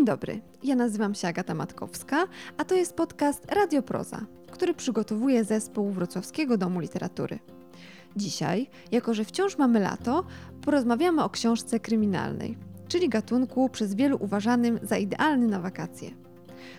Dzień dobry, ja nazywam się Agata Matkowska, a to jest podcast Radio Proza, który przygotowuje zespół Wrocławskiego Domu Literatury. Dzisiaj, jako że wciąż mamy lato, porozmawiamy o książce kryminalnej, czyli gatunku przez wielu uważanym za idealny na wakacje.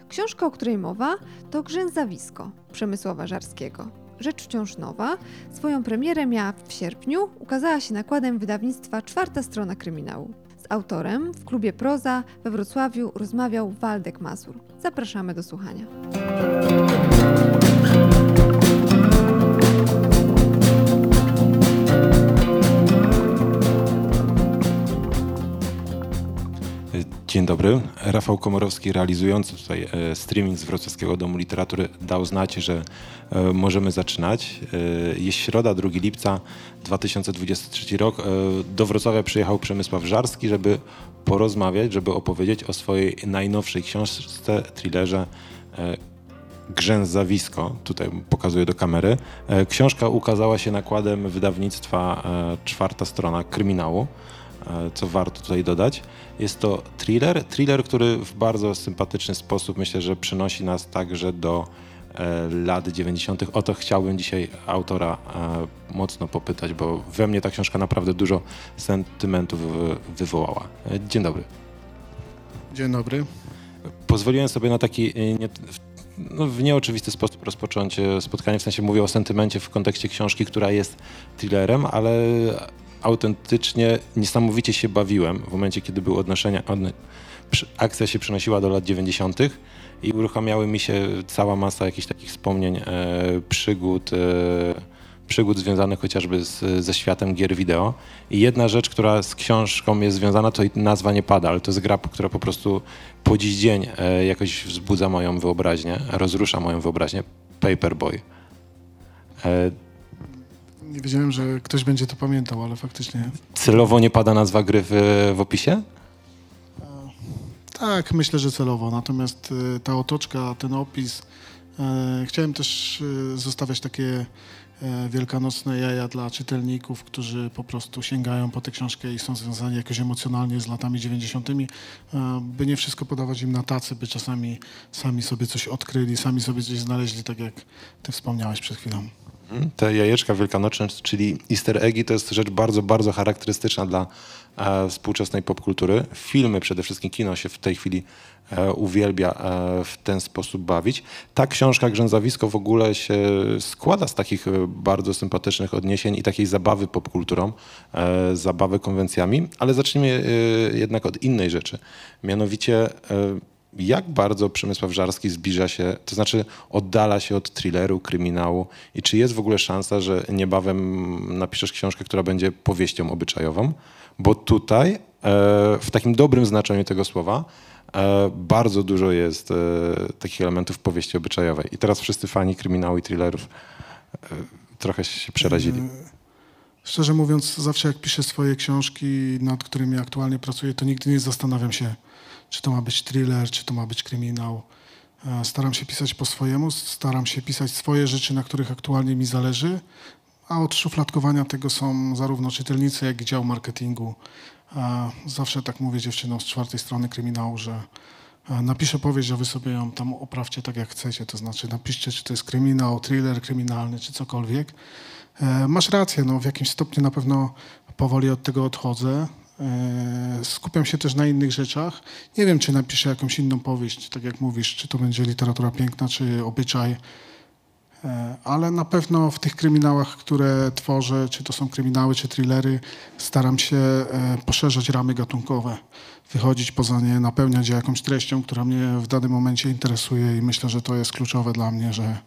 Książka, o której mowa, to Grzęzawisko Przemysława Żarskiego. Rzecz wciąż nowa, swoją premierę miała w sierpniu, ukazała się nakładem wydawnictwa Czwarta Strona Kryminału. Autorem w klubie Proza we Wrocławiu rozmawiał Waldek Mazur. Zapraszamy do słuchania. Dzień dobry. Rafał Komorowski, realizujący tutaj e, streaming z Wrocławskiego Domu Literatury, dał znać, że e, możemy zaczynać. E, jest środa, 2 lipca 2023 rok. Do Wrocławia przyjechał Przemysław Żarski, żeby porozmawiać, żeby opowiedzieć o swojej najnowszej książce, thrillerze Grzęzawisko. Tutaj pokazuję do kamery. Książka ukazała się nakładem wydawnictwa Czwarta Strona Kryminału. E, co warto tutaj dodać. Jest to thriller, thriller, który w bardzo sympatyczny sposób myślę, że przynosi nas także do e, lat 90. O to chciałbym dzisiaj autora e, mocno popytać, bo we mnie ta książka naprawdę dużo sentymentów wywołała. Dzień dobry. Dzień dobry. Pozwoliłem sobie na taki nie, no, w nieoczywisty sposób rozpocząć spotkanie, w sensie mówię o sentymencie w kontekście książki, która jest thrillerem, ale autentycznie niesamowicie się bawiłem w momencie, kiedy były odnoszenia, akcja się przenosiła do lat 90. i uruchamiały mi się cała masa jakichś takich wspomnień, e, przygód, e, przygód związanych chociażby z, ze światem gier wideo. I jedna rzecz, która z książką jest związana, to nazwa nie pada, ale to jest gra, która po prostu po dziś dzień e, jakoś wzbudza moją wyobraźnię, rozrusza moją wyobraźnię. Paperboy. Nie wiedziałem, że ktoś będzie to pamiętał, ale faktycznie. Celowo nie pada nazwa gry w, w opisie? Tak, myślę, że celowo. Natomiast e, ta otoczka, ten opis. E, chciałem też e, zostawiać takie wielkanocne jaja dla czytelników, którzy po prostu sięgają po tę książkę i są związani jakoś emocjonalnie z latami 90., by nie wszystko podawać im na tacy, by czasami sami sobie coś odkryli, sami sobie coś znaleźli, tak jak ty wspomniałeś przed chwilą. Te jajeczka wielkanocne, czyli easter eggi, to jest rzecz bardzo, bardzo charakterystyczna dla e, współczesnej popkultury. Filmy, przede wszystkim kino się w tej chwili e, uwielbia e, w ten sposób bawić. Ta książka Grzęzawisko w ogóle się składa z takich e, bardzo sympatycznych odniesień i takiej zabawy popkulturą, e, zabawy konwencjami, ale zacznijmy e, jednak od innej rzeczy. Mianowicie jak bardzo Przemysław Żarski zbliża się, to znaczy oddala się od thrilleru, kryminału i czy jest w ogóle szansa, że niebawem napiszesz książkę, która będzie powieścią obyczajową? Bo tutaj, e, w takim dobrym znaczeniu tego słowa, e, bardzo dużo jest e, takich elementów powieści obyczajowej. I teraz wszyscy fani kryminału i thrillerów trochę się przerazili. Szczerze mówiąc, zawsze jak piszę swoje książki, nad którymi aktualnie pracuję, to nigdy nie zastanawiam się, czy to ma być thriller, czy to ma być kryminał. E, staram się pisać po swojemu, staram się pisać swoje rzeczy, na których aktualnie mi zależy, a od szufladkowania tego są zarówno czytelnicy, jak i dział marketingu. E, zawsze tak mówię dziewczynom z czwartej strony kryminału, że e, napiszę powieść, a wy sobie ją tam oprawcie tak jak chcecie, to znaczy napiszcie, czy to jest kryminał, thriller kryminalny, czy cokolwiek. Masz rację, no w jakimś stopniu na pewno powoli od tego odchodzę. E, skupiam się też na innych rzeczach. Nie wiem, czy napiszę jakąś inną powieść, tak jak mówisz, czy to będzie literatura piękna, czy obyczaj, e, ale na pewno w tych kryminałach, które tworzę, czy to są kryminały, czy thrillery, staram się e, poszerzać ramy gatunkowe, wychodzić poza nie, napełniać je jakąś treścią, która mnie w danym momencie interesuje i myślę, że to jest kluczowe dla mnie, że,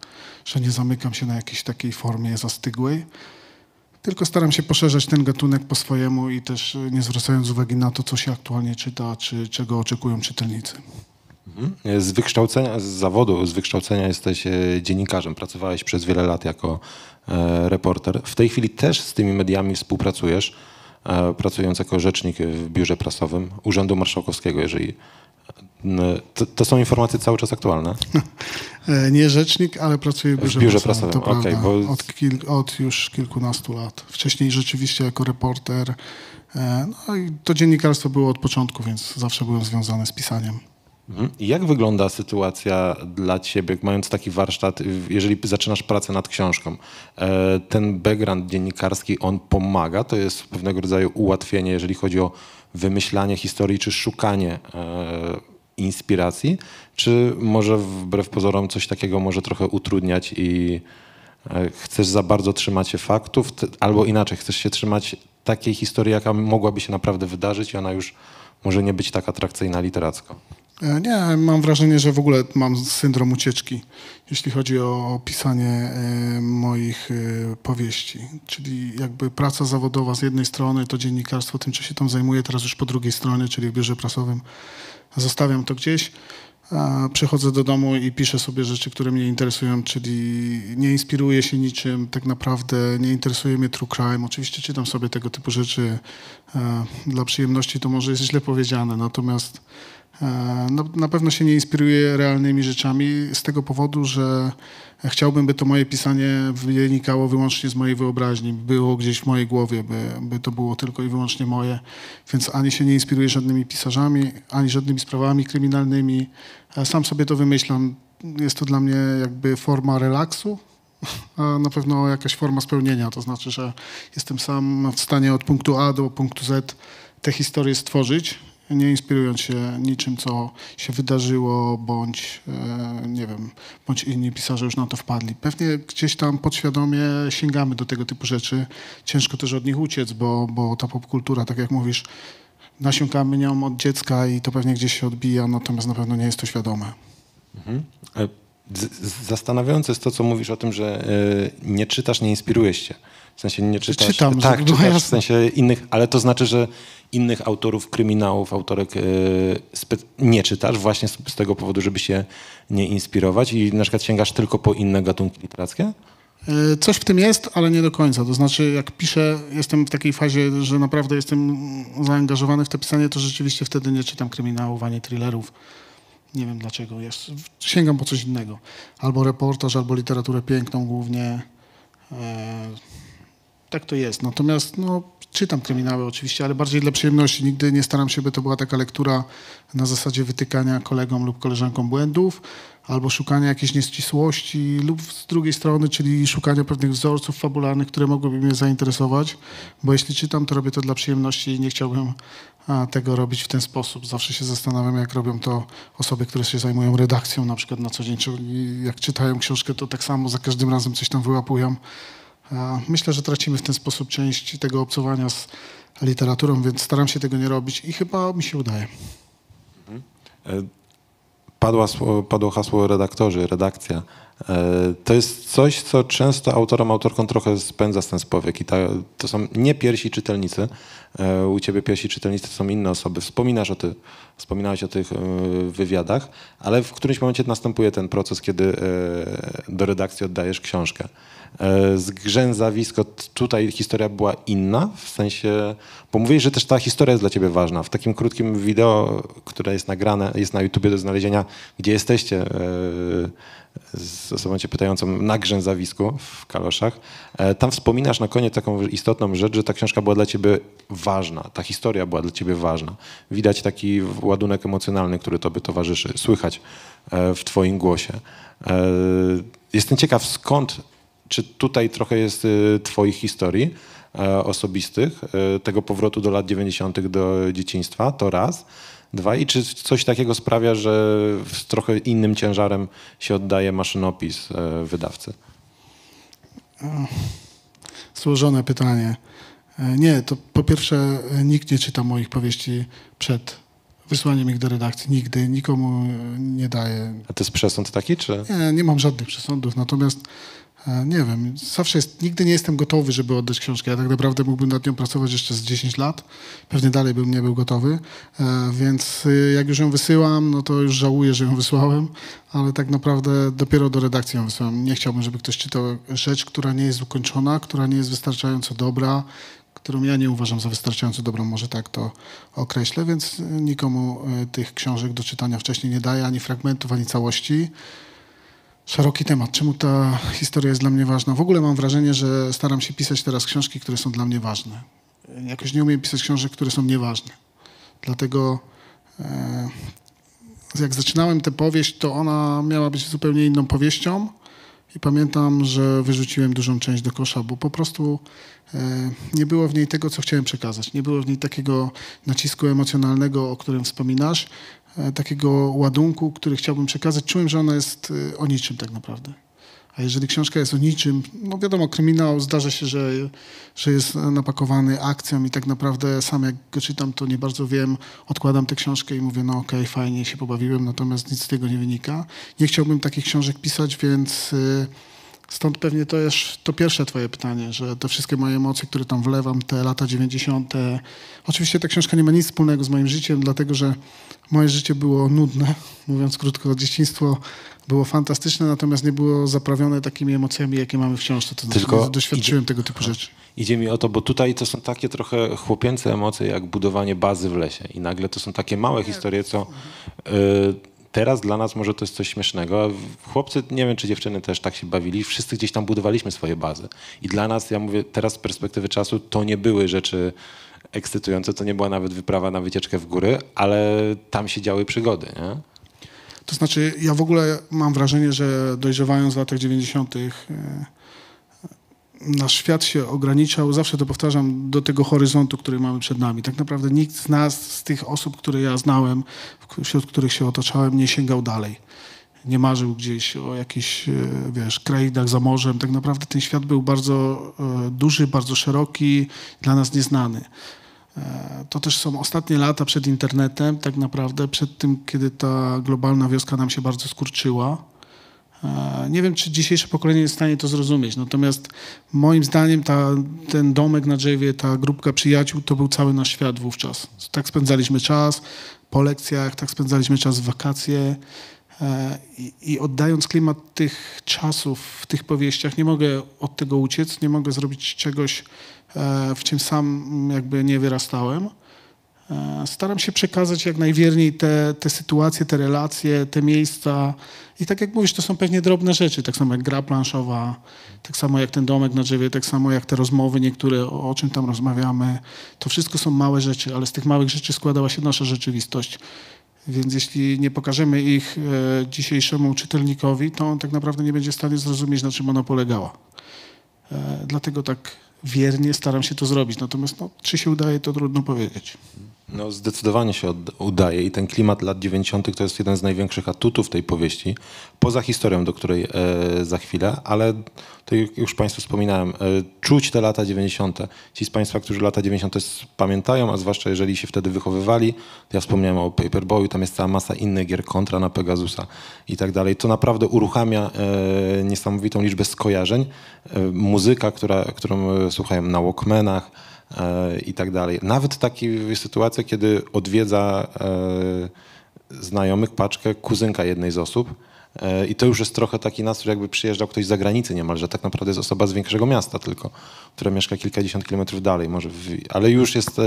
że nie zamykam się na jakiejś takiej formie zastygłej tylko staram się poszerzać ten gatunek po swojemu i też e, nie zwracając uwagi na to, co się aktualnie czyta, czy czego oczekują czytelnicy. Mhm. Z wykształcenia, z zawodu, z wykształcenia jesteś e, dziennikarzem. Pracowałeś przez wiele lat jako e, reporter. W tej chwili też z tymi mediami współpracujesz, pracując jako rzecznik w biurze prasowym Urzędu Marszałkowskiego, jeżeli to, to, są informacje cały czas aktualne? E, nie rzecznik, ale pracuję w biurze, w biurze prasowym. To okay, bo... od, kil, od, już kilkunastu lat. Wcześniej rzeczywiście jako reporter. E, no i to dziennikarstwo było od początku, więc zawsze byłem związany z pisaniem. Mhm. Jak wygląda sytuacja dla ciebie, mając taki warsztat, jeżeli zaczynasz pracę nad książką? E, ten background dziennikarski, on pomaga? To jest pewnego rodzaju ułatwienie, jeżeli chodzi o wymyślanie historii, czy szukanie e, inspiracji? Czy może wbrew pozorom coś takiego może trochę utrudniać i e, chcesz za bardzo trzymać się faktów, albo inaczej, chcesz się trzymać takiej historii, jaka mogłaby się naprawdę wydarzyć i ona już może nie być tak atrakcyjna literacko? E, nie, mam wrażenie, że w ogóle mam syndrom ucieczki, jeśli chodzi o pisanie e, moich e, powieści. Czyli jakby praca zawodowa z jednej strony, to dziennikarstwo, tym, się tam zajmuję, teraz już po drugiej stronie, czyli w biurze prasowym. Zostawiam to gdzieś, przychodzę do domu i piszę sobie rzeczy, które mnie interesują, czyli nie inspiruję się niczym, tak naprawdę nie interesuje mnie true crime. Oczywiście czytam sobie tego typu rzeczy dla przyjemności, to może jest źle powiedziane, natomiast no, na pewno się nie inspiruję realnymi rzeczami z tego powodu, że chciałbym, by to moje pisanie wynikało wyłącznie z mojej wyobraźni, było gdzieś w mojej głowie, by, by to było tylko i wyłącznie moje. Więc ani się nie inspiruję żadnymi pisarzami, ani żadnymi sprawami kryminalnymi. E, sam sobie to wymyślam. Jest to dla mnie jakby forma relaksu, a na pewno jakaś forma spełnienia. To znaczy, że jestem sam w stanie od punktu A do punktu Z tę historię stworzyć nie inspirując się niczym, co się wydarzyło, bądź e, nie wiem, bądź inni pisarze już na to wpadli. Pewnie gdzieś tam podświadomie sięgamy do tego typu rzeczy. Ciężko też od nich uciec, bo, bo ta popkultura, tak jak mówisz, nasiąkamy nią od dziecka i to pewnie gdzieś się odbija, natomiast na pewno nie jest to świadome. Mhm. E, zastanawiające jest to, co mówisz o tym, że e, nie czytasz, nie inspirujesz się. W sensie nie czytasz. Czytam, tak, czytasz w sensie innych, ale to znaczy, że innych autorów kryminałów, autorek e, nie czytasz właśnie z, tego powodu, żeby się nie inspirować i na przykład sięgasz tylko po inne gatunki literackie? E, coś w tym jest, ale nie do końca. To znaczy, jak piszę, jestem w takiej fazie, że naprawdę jestem zaangażowany w to pisanie, to rzeczywiście wtedy nie czytam kryminałów ani thrillerów. Nie wiem dlaczego. Jest. Sięgam po coś innego. Albo reportaż, albo literaturę piękną głównie. E, tak to jest. Natomiast no, czytam kryminały oczywiście, ale bardziej dla przyjemności. Nigdy nie staram się, by to była taka lektura na zasadzie wytykania kolegom lub koleżankom błędów albo szukania jakiejś nieścisłości lub z drugiej strony, czyli szukania pewnych wzorców fabularnych, które mogłyby mnie zainteresować, bo jeśli czytam, to robię to dla przyjemności i nie chciałbym tego robić w ten sposób. Zawsze się zastanawiam, jak robią to osoby, które się zajmują redakcją na przykład na co dzień, czyli jak czytają książkę, to tak samo za każdym razem coś tam wyłapują Myślę, że tracimy w ten sposób część tego obcowania z literaturą, więc staram się tego nie robić i chyba mi się udaje. Mhm. E, padła, padło hasło redaktorzy, redakcja. E, to jest coś, co często autorom, autorkom trochę spędza z ten spowiek i ta, to są nie pierwsi czytelnicy. E, u ciebie pierwsi czytelnicy to są inne osoby. Wspominasz o ty, wspominałeś o tych wywiadach, ale w którymś momencie następuje ten proces, kiedy do redakcji oddajesz książkę. E, zgrzęzawisko, tutaj historia była inna, w sensie, bo mówiłeś, że też ta historia jest dla ciebie ważna. W takim krótkim wideo, które jest nagrane, jest na YouTubie do znalezienia, gdzie jesteście e, z osobą cię pytającą na grzęzawisku w kaloszach, e, tam wspominasz na koniec taką istotną rzecz, że ta książka była dla ciebie ważna, ta historia była dla ciebie ważna. Widać taki ładunek emocjonalny, który tobie towarzyszy, słychać w twoim głosie. Jestem ciekaw, skąd czy tutaj trochę jest twoich historii e, osobistych, e, tego powrotu do lat 90. do dzieciństwa, to raz. Dwa, i czy coś takiego sprawia, że z trochę innym ciężarem się oddaje maszynopis e, wydawcy? Złożone pytanie. Nie, to po pierwsze nikt nie czyta moich powieści przed wysłaniem ich do redakcji. Nigdy, nikomu nie daję. A to jest przesąd taki, czy? Nie, nie mam żadnych przesądów, natomiast E, nie wiem, zawsze jest, nigdy nie jestem gotowy, żeby oddać książkę. Ja tak naprawdę mógłbym nad nią pracować jeszcze z 10 lat. Pewnie dalej bym nie był gotowy. E, więc y, jak już ją wysyłam, no to już żałuję, że ją wysłałem, ale tak naprawdę dopiero do redakcji ją wysyłam. Nie chciałbym, żeby ktoś czytał rzecz, która nie jest ukończona, która nie jest wystarczająco dobra, którą ja nie uważam za wystarczająco dobrą, może tak to określę, więc nikomu tych książek do czytania wcześniej nie daję, ani fragmentów, ani całości szeroki temat. Czemu ta historia jest dla mnie ważna? W ogóle mam wrażenie, że staram się pisać teraz książki, które są dla mnie ważne. Jakoś nie umiem pisać książek, które są nieważne. Dlatego e, jak zaczynałem tę powieść, to ona miała być zupełnie inną powieścią. I pamiętam, że wyrzuciłem dużą część do kosza, bo po prostu e, nie było w niej tego, co chciałem przekazać. Nie było w niej takiego nacisku emocjonalnego, o którym wspominasz, e, takiego ładunku, który chciałbym przekazać. Czułem, że ona jest e, o niczym tak naprawdę. A jeżeli książka jest o niczym, no wiadomo, kryminał zdarza się, że, że jest napakowany akcją i tak naprawdę sam jak go czytam, to nie bardzo wiem, odkładam tę książkę i mówię, no okej, okay, fajnie się pobawiłem, natomiast nic z tego nie wynika. Nie chciałbym takich książek pisać, więc y, stąd pewnie to jest to pierwsze twoje pytanie, że te wszystkie moje emocje, które tam wlewam, te lata 90. Oczywiście ta książka nie ma nic wspólnego z moim życiem, dlatego że moje życie było nudne, mówiąc krótko, dzieciństwo było fantastyczne, natomiast nie było zaprawione takimi emocjami, jakie mamy w książce. To Tylko znaczy, doświadczyłem idzie, tego typu rzeczy. Idzie mi o to, bo tutaj to są takie trochę chłopięce emocje, jak budowanie bazy w lesie. I nagle to są takie małe historie, co y, teraz dla nas może to jest coś śmiesznego. Chłopcy, nie wiem czy dziewczyny też tak się bawili, wszyscy gdzieś tam budowaliśmy swoje bazy. I dla nas, ja mówię teraz z perspektywy czasu, to nie były rzeczy ekscytujące, to nie była nawet wyprawa na wycieczkę w góry, ale tam się działy przygody, nie? To znaczy, ja w ogóle mam wrażenie, że dojrzewając w latach 90., e, nasz świat się ograniczał, zawsze to powtarzam, do tego horyzontu, który mamy przed nami. Tak naprawdę nikt z nas, z tych osób, które ja znałem, wśród których się otaczałem, nie sięgał dalej. Nie marzył gdzieś o jakichś, e, wiesz, krainach za morzem. Tak naprawdę ten świat był bardzo e, duży, bardzo szeroki, dla nas nieznany. E, to też są ostatnie lata przed internetem, tak naprawdę, przed tym, kiedy ta globalna wioska nam się bardzo skurczyła. E, nie wiem, czy dzisiejsze pokolenie jest w stanie to zrozumieć, natomiast moim zdaniem ta, ten domek na drzewie, ta grupka przyjaciół, to był cały nasz świat wówczas. Tak spędzaliśmy czas po lekcjach, tak spędzaliśmy czas w wakacje. E, I, oddając klimat tych czasów w tych powieściach, nie mogę od tego uciec, nie mogę zrobić czegoś, E, w czym sam jakby nie wyrastałem. E, staram się przekazać jak najwierniej te, te sytuacje, te relacje, te miejsca. I tak jak mówisz, to są pewnie drobne rzeczy, tak samo jak gra planszowa, tak samo jak ten domek na drzewie, tak samo jak te rozmowy niektóre, o czym tam rozmawiamy. To wszystko są małe rzeczy, ale z tych małych rzeczy składała się nasza rzeczywistość. Więc jeśli nie pokażemy ich e, dzisiejszemu czytelnikowi, to on tak naprawdę nie będzie w stanie zrozumieć, na czym ona polegała. E, dlatego tak wiernie staram się to zrobić. Natomiast no, czy się udaje, to trudno powiedzieć. No zdecydowanie się udaje i ten klimat lat 90. to jest jeden z największych atutów tej powieści, poza historią, do której e, za chwilę, ale to już Państwu wspominałem, e, czuć te lata 90. Ci z Państwa, którzy lata 90. pamiętają, a zwłaszcza jeżeli się wtedy wychowywali, ja wspomniałem o Paperboyu, tam jest cała masa innych gier kontra na Pegasusa i tak dalej. To naprawdę uruchamia e, niesamowitą liczbę skojarzeń. E, muzyka, która, którą e, słuchałem na Walkmanach, i tak dalej. Nawet takie sytuacje, kiedy odwiedza e, znajomych paczkę kuzynka jednej z osób, e, i to już jest trochę taki nastrój, jakby przyjeżdżał ktoś z zagranicy niemalże. Tak naprawdę jest osoba z większego miasta tylko, która mieszka kilkadziesiąt kilometrów dalej. Może w, ale już jest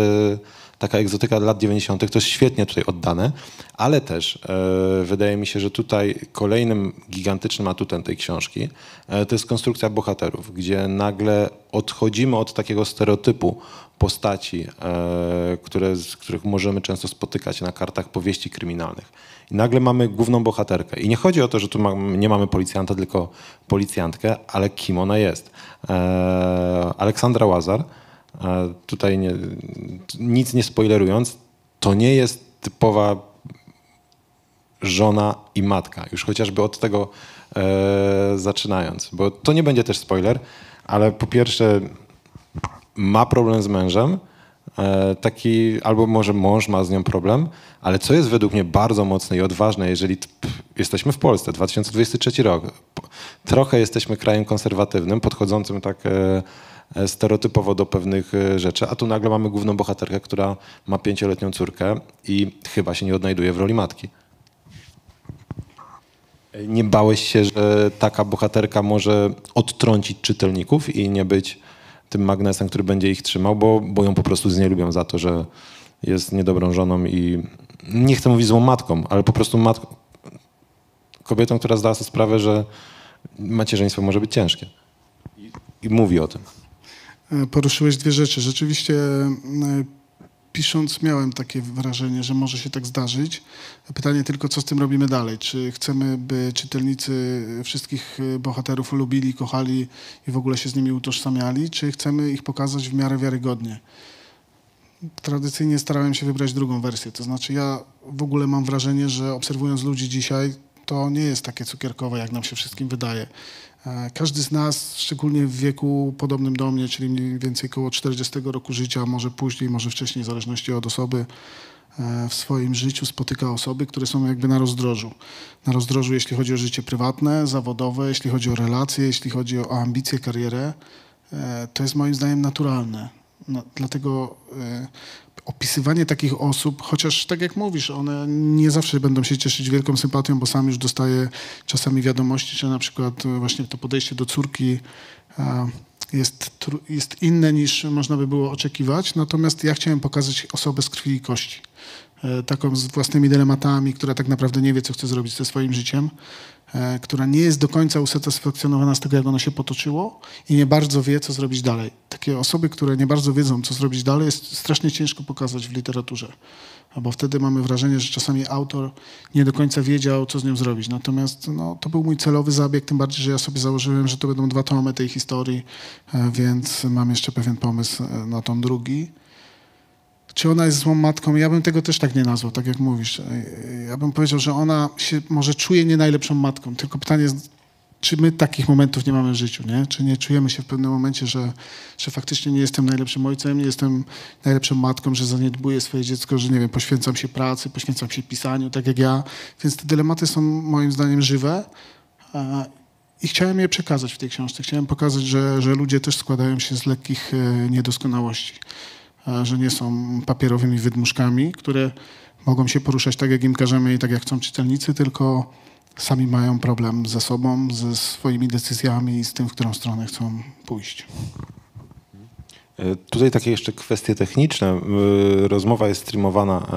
taka egzotyka lat 90. To jest świetnie tutaj oddane, ale też e, wydaje mi się, że tutaj kolejnym gigantycznym atutem tej książki e, to jest konstrukcja bohaterów, gdzie nagle odchodzimy od takiego stereotypu postaci, e, które, z których możemy często spotykać na kartach powieści kryminalnych. I nagle mamy główną bohaterkę. I nie chodzi o to, że tu nie mamy policjanta, tylko policjantkę, ale kim ona jest. Aleksandra Łazar, tutaj nie, nic nie spoilerując, to nie jest typowa żona i matka. Już chociażby od tego e, zaczynając, bo to nie będzie też spoiler, ale po pierwsze ma problem z mężem, e, taki, albo może mąż ma z nią problem, ale co jest według mnie bardzo mocne i odważne, jeżeli jesteśmy w Polsce, 2023 rok, trochę jesteśmy krajem konserwatywnym, podchodzącym tak E, stereotypowo do pewnych e, rzeczy, a tu nagle mamy główną bohaterkę, która ma pięcioletnią córkę i chyba się nie odnajduje w roli matki. Nie bałeś się, że taka bohaterka może odtrącić czytelników i nie być tym magnesem, który będzie ich trzymał, bo, bo ją po prostu z niej lubią za to, że jest niedobrą żoną i nie chcę mówić złą matką, ale po prostu matką, kobietą, która zdała sobie sprawę, że macierzyństwo może być ciężkie. I, i mówi o tym. E, poruszyłeś dwie rzeczy. Rzeczywiście e, pisząc miałem takie wrażenie, że może się tak zdarzyć. Pytanie tylko, co z tym robimy dalej? Czy chcemy, by czytelnicy wszystkich bohaterów lubili, kochali i w ogóle się z nimi utożsamiali, czy chcemy ich pokazać w miarę wiarygodnie? Tradycyjnie starałem się wybrać drugą wersję. To znaczy, ja w ogóle mam wrażenie, że obserwując ludzi dzisiaj, to nie jest takie cukierkowe, jak nam się wszystkim wydaje. E, każdy z nas, szczególnie w wieku podobnym do mnie, czyli mniej więcej około 40 roku życia, może później, może wcześniej, w zależności od osoby, e, w swoim życiu spotyka osoby, które są jakby na rozdrożu. Na rozdrożu, jeśli chodzi o życie prywatne, zawodowe, jeśli chodzi o relacje, jeśli chodzi o ambicje, karierę. E, to jest moim zdaniem naturalne. No, dlatego opisywanie takich osób, chociaż tak jak mówisz, one nie zawsze będą się cieszyć wielką sympatią, bo sam już dostaję czasami wiadomości, że na przykład e, właśnie to podejście do córki jest, jest inne niż można by było oczekiwać. Natomiast ja chciałem pokazać osobę z krwi i kości. E, taką z własnymi dylematami, która tak naprawdę nie wie, co chce zrobić ze swoim życiem. E, która nie jest do końca usatysfakcjonowana z tego, jak ono się potoczyło i nie bardzo wie, co zrobić dalej. Takie osoby, które nie bardzo wiedzą, co zrobić dalej, jest strasznie ciężko pokazać w literaturze. Bo wtedy mamy wrażenie, że czasami autor nie do końca wiedział, co z nią zrobić. Natomiast no, to był mój celowy zabieg, tym bardziej, że ja sobie założyłem, że to będą dwa tomy tej historii, e, więc mam jeszcze pewien pomysł na tom drugi. Czy ona jest złą matką? Ja bym tego też tak nie nazwał, tak jak mówisz. Ja bym powiedział, że ona się może czuje nie najlepszą matką, tylko pytanie jest, czy my takich momentów nie mamy w życiu, nie? Czy nie czujemy się w pewnym momencie, że, że faktycznie nie jestem najlepszym ojcem, nie jestem najlepszą matką, że zaniedbuję swoje dziecko, że nie wiem, poświęcam się pracy, poświęcam się pisaniu, tak jak ja. Więc te dylematy są moim zdaniem żywe i chciałem je przekazać w tej książce. Chciałem pokazać, że, że ludzie też składają się z lekkich e, niedoskonałości że nie są papierowymi wydmuszkami, które mogą się poruszać tak, jak im każemy i tak, jak chcą czytelnicy, tylko sami mają problem ze sobą, ze swoimi decyzjami i z tym, w którą stronę chcą pójść. E, tutaj takie jeszcze kwestie techniczne. E, rozmowa jest streamowana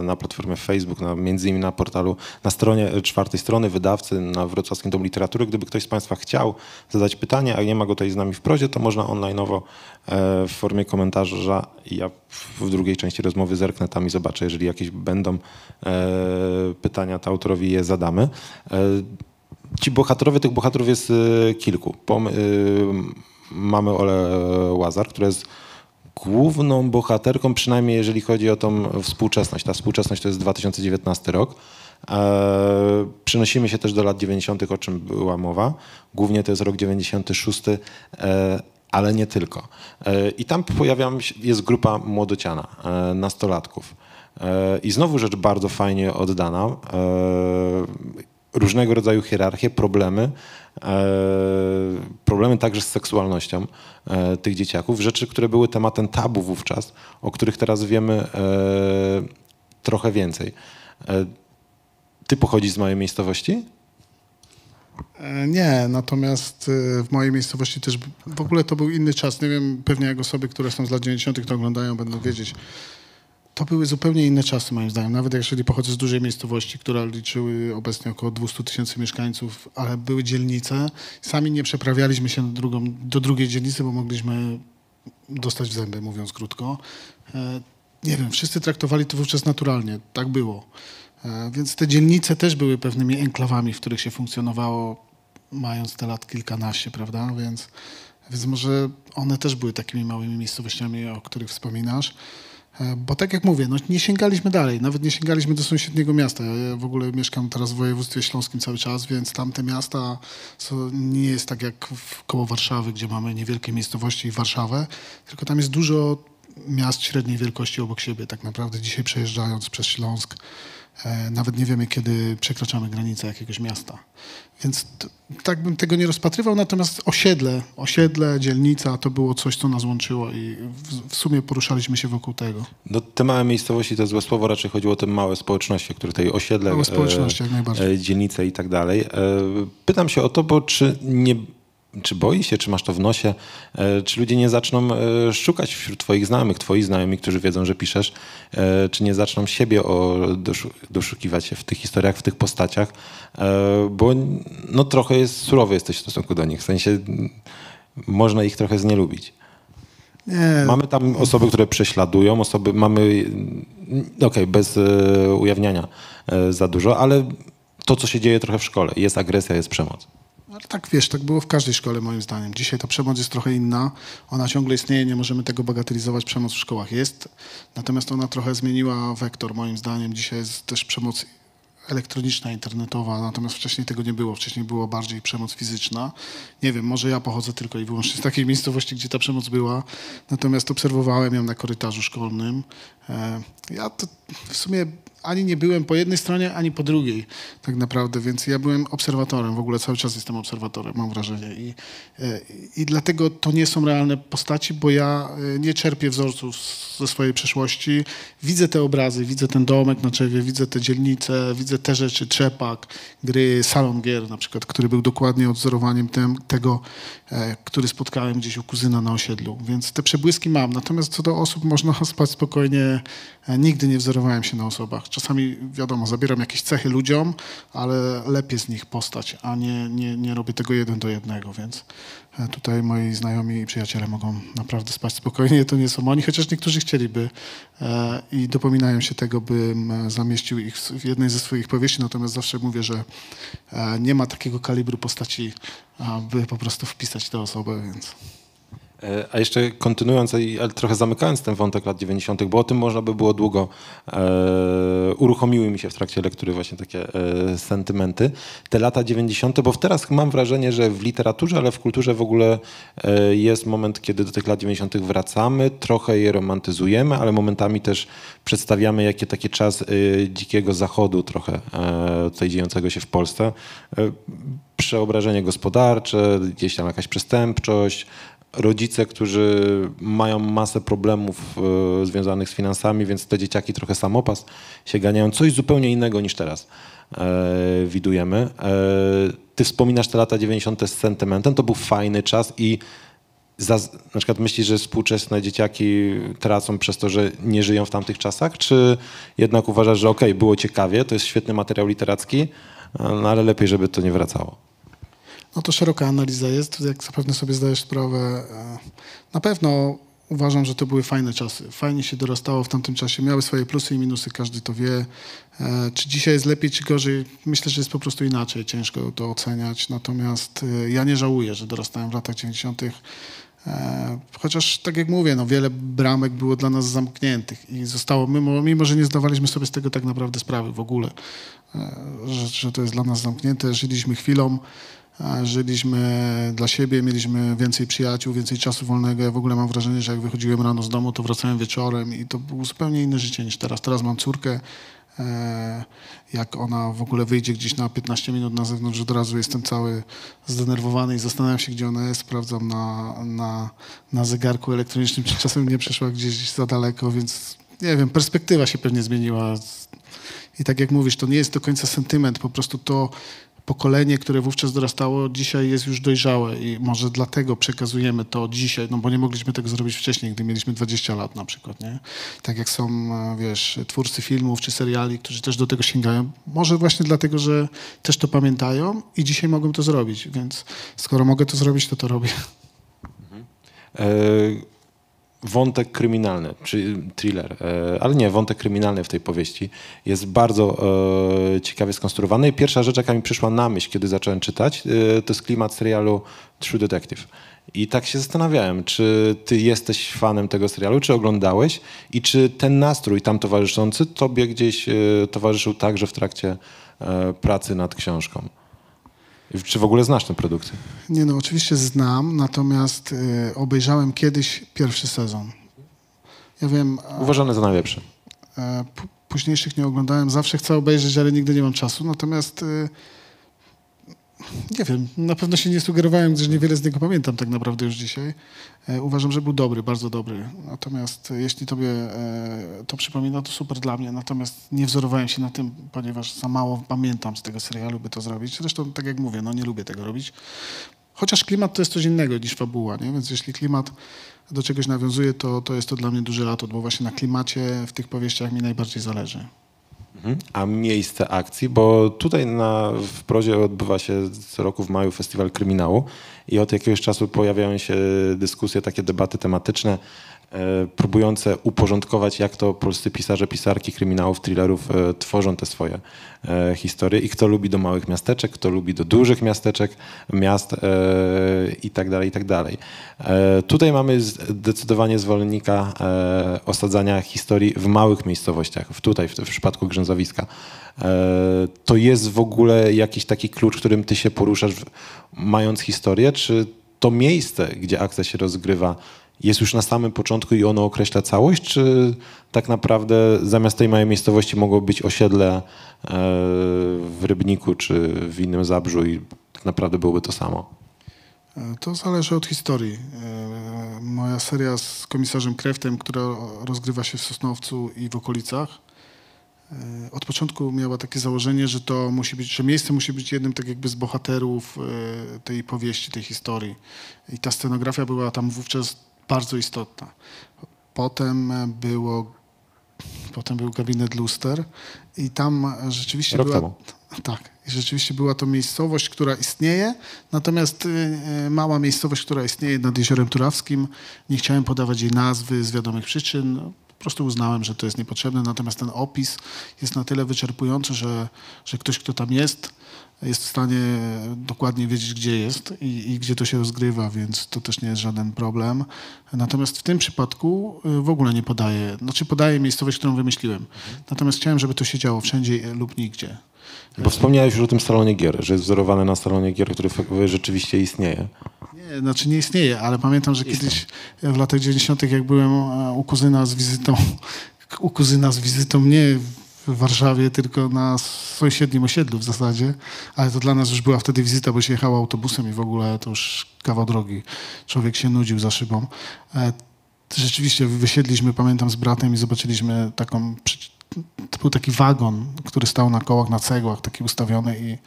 e, na platformie Facebook, na, między innymi na portalu, na stronie czwartej strony wydawcy na Wrocławskim Domu Literatury. Gdyby ktoś z Państwa chciał zadać pytanie, a nie ma go tutaj z nami w prozie, to można online'owo w formie komentarza. Ja w drugiej części rozmowy zerknę tam i zobaczę, jeżeli jakieś będą pytania, to autorowi je zadamy. Ci bohaterowie, tych bohaterów jest kilku mamy Ole Łazar, która jest główną bohaterką, przynajmniej jeżeli chodzi o tą współczesność. Ta współczesność to jest 2019 rok. E, przenosimy się też do lat 90., o czym była mowa. Głównie to jest rok 96, e, ale nie tylko. E, I tam pojawia się, jest grupa młodociana, nastolatków. I znowu rzecz bardzo fajnie oddana. Różnego rodzaju hierarchie, problemy, problemy także z seksualnością e, tych dzieciaków, rzeczy, które były tematem tabu wówczas, o których teraz wiemy e, trochę więcej. Ty pochodzisz z mojej miejscowości? Nie, natomiast w mojej miejscowości też w ogóle to był inny czas. Nie wiem, pewnie jak osoby, które są z lat 90. to oglądają, będą wiedzieć, to były zupełnie inne czasy, moim zdaniem. Nawet jeżeli pochodzę z dużej miejscowości, która liczyły obecnie około 200 tysięcy mieszkańców, ale były dzielnice. Sami nie przeprawialiśmy się do, drugą, do drugiej dzielnicy, bo mogliśmy dostać w zęby, mówiąc krótko. E, nie wiem, wszyscy traktowali to wówczas naturalnie. Tak było. E, więc te dzielnice też były pewnymi enklawami, w których się funkcjonowało, mając te lat kilkanaście, prawda? Więc, więc może one też były takimi małymi miejscowościami, o których wspominasz. E, bo tak jak mówię, no nie sięgaliśmy dalej, nawet nie sięgaliśmy do sąsiedniego miasta. Ja w ogóle mieszkam teraz w województwie śląskim cały czas, więc tamte miasta nie jest tak jak koło Warszawy, gdzie mamy niewielkie miejscowości i Warszawę, tylko tam jest dużo miast średniej wielkości obok siebie. Tak naprawdę dzisiaj przejeżdżając przez Śląsk, nawet nie wiemy, kiedy przekraczamy granicę jakiegoś miasta. Więc tak bym tego nie rozpatrywał, natomiast osiedle, osiedle, dzielnica to było coś, co nas łączyło i w, w sumie poruszaliśmy się wokół tego. No, te małe miejscowości to złe słowo, raczej chodziło o te małe społeczności, które tutaj osiedle, małe społeczności, jak najbardziej. E, dzielnice i tak dalej. E, pytam się o to, bo czy nie czy boi się, czy masz to w nosie, e, czy ludzie nie zaczną e, szukać wśród twoich znajomych, twoi znajomi, którzy wiedzą, że piszesz, e, czy nie zaczną siebie o, doszukiwać się w tych historiach, w tych postaciach, bo no trochę jest surowy jesteś w stosunku do nich, w sensie można ich trochę znielubić. Nie, Mamy tam osoby, które prześladują, osoby, mamy, mm, okej, bez e, ujawniania za dużo, ale to, co się dzieje trochę w szkole, jest agresja, jest przemoc. Ale tak wiesz, tak było w każdej szkole moim zdaniem. Dzisiaj ta przemoc jest trochę inna. Ona ciągle istnieje, nie możemy tego bagatelizować. Przemoc w szkołach jest. Natomiast ona trochę zmieniła wektor moim zdaniem. Dzisiaj jest też przemoc elektroniczna, internetowa, natomiast wcześniej tego nie było. Wcześniej było bardziej przemoc fizyczna. Nie wiem, może ja pochodzę tylko i wyłącznie z takiej miejscowości, gdzie ta przemoc była, natomiast obserwowałem ją na korytarzu szkolnym. E, Ja to w sumie ani nie byłem po jednej stronie, ani po drugiej tak naprawdę, więc ja byłem obserwatorem, w ogóle cały czas jestem obserwatorem, mam wrażenie. I, e, i dlatego to nie są realne postaci, bo ja e, nie czerpię wzorców ze swojej przeszłości. Widzę te obrazy, widzę ten domek na drzewie, widzę te dzielnice, widzę te rzeczy, trzepak, gry, salon gier na przykład, który był dokładnie odzorowaniem tem, tego, e, który spotkałem gdzieś u kuzyna na osiedlu, więc te przebłyski mam. Natomiast co do osób można spać spokojnie. Nigdy nie wzorowałem się na osobach. Czasami, wiadomo, zabieram jakieś cechy ludziom, ale lepiej z nich postać, a nie, nie, nie robię tego jeden do jednego, więc e, tutaj moi znajomi i przyjaciele mogą naprawdę spać spokojnie. To nie są oni, chociaż niektórzy chcieliby e, i dopominają się tego, bym e, zamieścił ich w jednej ze swoich powieści, natomiast zawsze mówię, że nie ma takiego kalibru postaci, aby po prostu wpisać tę osobę, więc... E, A jeszcze kontynuując, ale trochę zamykając ten wątek lat 90., bo o tym można by było długo, e, uruchomiły mi się w trakcie lektury właśnie takie e, sentymenty. Te lata 90., bo teraz mam wrażenie, że w literaturze, ale w kulturze w ogóle e, jest moment, kiedy do tych lat 90. wracamy, trochę je romantyzujemy, ale momentami też przedstawiamy jakie takie czas e, dzikiego zachodu trochę e, tutaj dziejącego się w Polsce. Przeobrażenie gospodarcze, gdzieś tam jakaś przestępczość, rodzice, którzy mają masę problemów e, związanych z finansami, więc te dzieciaki trochę samopas się ganiają. Coś zupełnie innego niż teraz e, widujemy. E, ty wspominasz te lata 90. z sentymentem, to był fajny czas i za, na przykład myślisz, że współczesne dzieciaki tracą przez to, że nie żyją w tamtych czasach, czy jednak uważasz, że okej, było ciekawie, to jest świetny materiał literacki, no ale lepiej, żeby to nie wracało? No to szeroka analiza jest, jak zapewne sobie zdajesz sprawę. e, Na pewno uważam, że to były fajne czasy. Fajnie się dorastało w tamtym czasie. Miały swoje plusy i minusy, każdy to wie. E, Czy dzisiaj jest lepiej, czy gorzej? Myślę, że jest po prostu inaczej. Ciężko to oceniać. Natomiast e, ja nie żałuję, że dorastałem w latach 90. E, Chociaż, tak jak mówię, no, wiele bramek było dla nas zamkniętych i zostało, mimo, mimo że nie zdawaliśmy sobie z tego tak naprawdę sprawy w ogóle, że, że to jest dla nas zamknięte. Żyliśmy chwilą, żyliśmy dla siebie, mieliśmy więcej przyjaciół, więcej czasu wolnego. Ja w ogóle mam wrażenie, że jak wychodziłem rano z domu, to wracałem wieczorem i to było zupełnie inne życie niż teraz. Teraz mam córkę, e, jak ona w ogóle wyjdzie gdzieś na 15 minut na zewnątrz, od razu jestem cały zdenerwowany i zastanawiam się, gdzie ona jest. Sprawdzam na, na, na zegarku elektronicznym, czy czasem nie przeszła gdzieś za daleko, więc nie wiem, perspektywa się pewnie zmieniła. I tak jak mówisz, to nie jest do końca sentyment, po prostu to pokolenie, które wówczas dorastało, dzisiaj jest już dojrzałe i może dlatego przekazujemy to dzisiaj, no bo nie mogliśmy tego zrobić wcześniej, gdy mieliśmy 20 lat na przykład, nie? Tak jak są, e, wiesz, twórcy filmów czy seriali, którzy też do tego sięgają. Może właśnie dlatego, że też to pamiętają i dzisiaj mogą to zrobić, więc skoro mogę to zrobić, to to robię. E, wątek kryminalny, czy thriller, e, ale nie, wątek kryminalny w tej powieści jest bardzo e, ciekawie skonstruowany. I pierwsza rzecz, jaka mi przyszła na myśl, kiedy zacząłem czytać, e, to jest klimat serialu True Detective. I tak się zastanawiałem, czy ty jesteś fanem tego serialu, czy oglądałeś i czy ten nastrój tam towarzyszący tobie gdzieś towarzyszył także w trakcie pracy nad książką. Czy w ogóle znasz tę produkcję? Nie no, oczywiście znam, natomiast e, obejrzałem kiedyś pierwszy sezon. Ja wiem, Uważany za najlepszy. E, p- Późniejszych nie oglądałem. Zawsze chcę obejrzeć, ale nigdy nie mam czasu. Natomiast e, nie wiem, na pewno się nie sugerowałem, gdyż niewiele z niego pamiętam tak naprawdę już dzisiaj. E, Uważam, że był dobry, bardzo dobry. Natomiast e, jeśli tobie e, to przypomina, to super dla mnie. Natomiast nie wzorowałem się na tym, ponieważ za mało pamiętam z tego serialu, by to zrobić. Zresztą, tak jak mówię, no nie lubię tego robić. Chociaż klimat to jest coś innego niż fabuła, nie? więc jeśli klimat do czegoś nawiązuje, to, to jest to dla mnie duży atut, bo właśnie na klimacie w tych powieściach mi najbardziej zależy. A miejsce akcji, bo tutaj na, w prozie odbywa się co roku w maju festiwal kryminału i od jakiegoś czasu pojawiają się dyskusje, takie debaty tematyczne, próbujące uporządkować, jak to polscy pisarze, pisarki kryminałów, thrillerów e, tworzą te swoje e, historie i kto lubi do małych miasteczek, kto lubi do dużych miasteczek, miast e, i tak dalej, i tak dalej. E, tutaj mamy zdecydowanie zwolennika e, osadzania historii w małych miejscowościach, tutaj, w, w przypadku Grzęzowiska. E, to jest w ogóle jakiś taki klucz, którym ty się poruszasz, mając historię, czy to miejsce, gdzie akcja się rozgrywa, jest już na samym początku i ono określa całość, czy tak naprawdę zamiast tej małej miejscowości mogło być osiedle e, w Rybniku czy w innym Zabrzu i tak naprawdę byłoby to samo? E, To zależy od historii. E, Moja seria z komisarzem Kreftem, która rozgrywa się w Sosnowcu i w okolicach, od początku miała takie założenie, że to musi być, że miejsce musi być jednym tak jakby z bohaterów tej powieści, tej historii. I ta scenografia była tam wówczas bardzo istotna. Potem było, potem był gabinet luster i tam rzeczywiście Rok była... temu. Tak, rzeczywiście była to miejscowość, która istnieje, natomiast y, y, mała miejscowość, która istnieje nad Jeziorem Turawskim, nie chciałem podawać jej nazwy z wiadomych przyczyn, po prostu uznałem, że to jest niepotrzebne, natomiast ten opis jest na tyle wyczerpujący, że, że ktoś, kto tam jest, jest w stanie dokładnie wiedzieć, gdzie jest i, i gdzie to się rozgrywa, więc to też nie jest żaden problem. Natomiast w tym przypadku y, w ogóle nie podaję, znaczy podaję miejscowość, którą wymyśliłem. Natomiast chciałem, żeby to się działo wszędzie lub nigdzie. Bo wspomniałeś już o tym salonie gier, że jest wzorowany na salonie gier, który rzeczywiście istnieje. Nie, znaczy nie istnieje, ale pamiętam, że kiedyś w latach 90., jak byłem e, u kuzyna z wizytą, u kuzyna z wizytą nie w Warszawie, tylko na sąsiednim osiedlu w zasadzie, ale to dla nas już była wtedy wizyta, bo się jechało autobusem i w ogóle to już kawał drogi. Człowiek się nudził za szybą. E, Rzeczywiście wysiedliśmy, pamiętam, z bratem i zobaczyliśmy taką, to był taki wagon, który stał na kołach, na cegłach, taki ustawiony i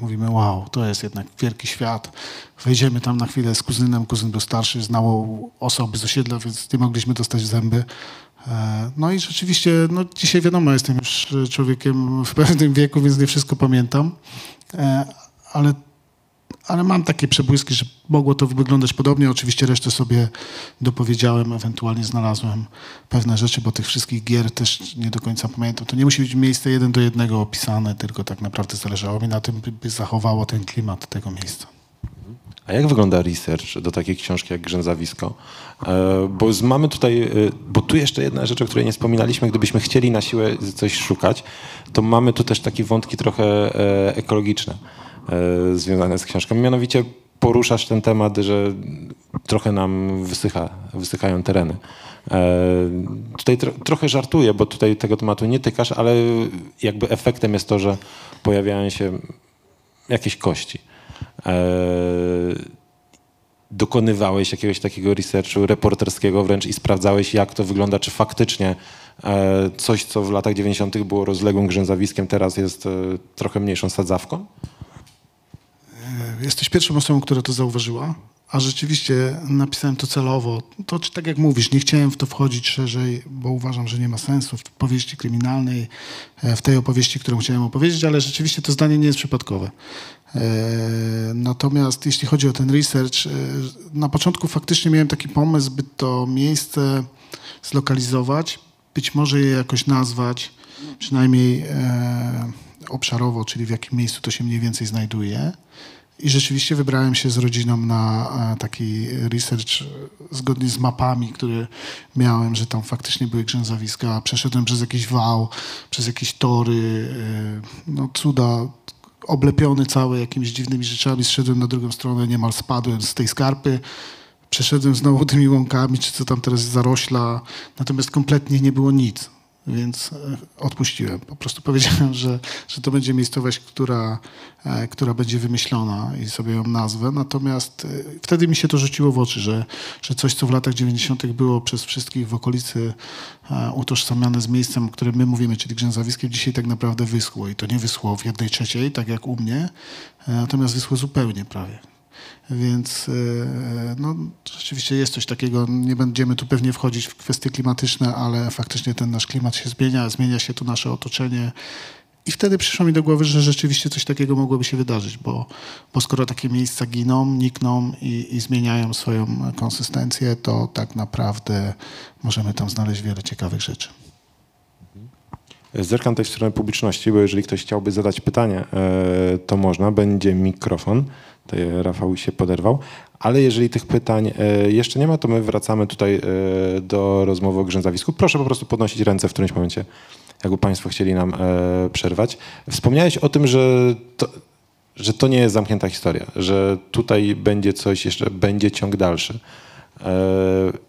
mówimy, wow, to jest jednak wielki świat. Wejdziemy tam na chwilę z kuzynem, kuzyn był starszy, znał osoby z osiedla, więc nie mogliśmy dostać zęby. E, No i rzeczywiście, no dzisiaj wiadomo, jestem już człowiekiem w pewnym wieku, więc nie wszystko pamiętam, E, ale ale mam takie przebłyski, że mogło to wyglądać podobnie. Oczywiście resztę sobie dopowiedziałem, ewentualnie znalazłem pewne rzeczy, bo tych wszystkich gier też nie do końca pamiętam. To nie musi być miejsce jeden do jednego opisane, tylko tak naprawdę zależało mi na tym, by, zachowało ten klimat tego miejsca. A jak wygląda research do takiej książki jak Grzęzawisko? E, Bo mamy tutaj, e, bo tu jeszcze jedna rzecz, o której nie wspominaliśmy, gdybyśmy chcieli na siłę coś szukać, to mamy tu też takie wątki trochę e, ekologiczne związane z książką. Mianowicie poruszasz ten temat, że trochę nam wysycha, wysychają tereny. E, Tutaj tro, trochę żartuję, bo tutaj tego tematu nie tykasz, ale jakby efektem jest to, że pojawiają się jakieś kości. E, dokonywałeś jakiegoś takiego researchu reporterskiego wręcz i sprawdzałeś, jak to wygląda, czy faktycznie e, coś, co w latach 90. było rozległym grzęzawiskiem, teraz jest e, trochę mniejszą sadzawką? Jesteś pierwszą osobą, która to zauważyła, a rzeczywiście napisałem to celowo. To tak jak mówisz, nie chciałem w to wchodzić szerzej, bo uważam, że nie ma sensu w powieści kryminalnej, e, w tej opowieści, którą chciałem opowiedzieć, ale rzeczywiście to zdanie nie jest przypadkowe. E, Natomiast jeśli chodzi o ten research, e, na początku faktycznie miałem taki pomysł, by to miejsce zlokalizować, być może je jakoś nazwać, przynajmniej obszarowo, czyli w jakim miejscu to się mniej więcej znajduje. I rzeczywiście wybrałem się z rodziną na e, taki research e, zgodnie z mapami, które miałem, że tam faktycznie były grzęzawiska. Przeszedłem przez jakiś wał, przez jakieś tory, e, no cuda, oblepiony cały jakimiś dziwnymi rzeczami. Zszedłem na drugą stronę, niemal spadłem z tej skarpy. Przeszedłem znowu tymi łąkami, czy co tam teraz zarośla, natomiast kompletnie nie było nic. Więc e, odpuściłem. Po prostu powiedziałem, że, że to będzie miejscowość, która, e, która będzie wymyślona i sobie ją nazwę. Natomiast e, wtedy mi się to rzuciło w oczy, że, że coś, co w latach 90. było przez wszystkich w okolicy utożsamiane z miejscem, o którym my mówimy, czyli Grzęzawiskiem, dzisiaj tak naprawdę wyschło. I to nie wyschło w jednej trzeciej, tak jak u mnie, natomiast wyschło zupełnie prawie. Więc e, no, rzeczywiście jest coś takiego. Nie będziemy tu pewnie wchodzić w kwestie klimatyczne, ale faktycznie ten nasz klimat się zmienia, zmienia się tu nasze otoczenie. I wtedy przyszło mi do głowy, że rzeczywiście coś takiego mogłoby się wydarzyć, bo, bo skoro takie miejsca giną, nikną i, i zmieniają swoją konsystencję, to tak naprawdę możemy tam znaleźć wiele ciekawych rzeczy. Zerkam tutaj w stronę publiczności, bo jeżeli ktoś chciałby zadać pytanie, e, to można, będzie mikrofon. Tutaj Rafał się poderwał. Ale jeżeli tych pytań e, jeszcze nie ma, to my wracamy tutaj e, do rozmowy o grzęzawisku. Proszę po prostu podnosić ręce w którymś momencie, jakby Państwo chcieli nam przerwać. Wspomniałeś o tym, że to, że to nie jest zamknięta historia, że tutaj będzie coś jeszcze, będzie ciąg dalszy.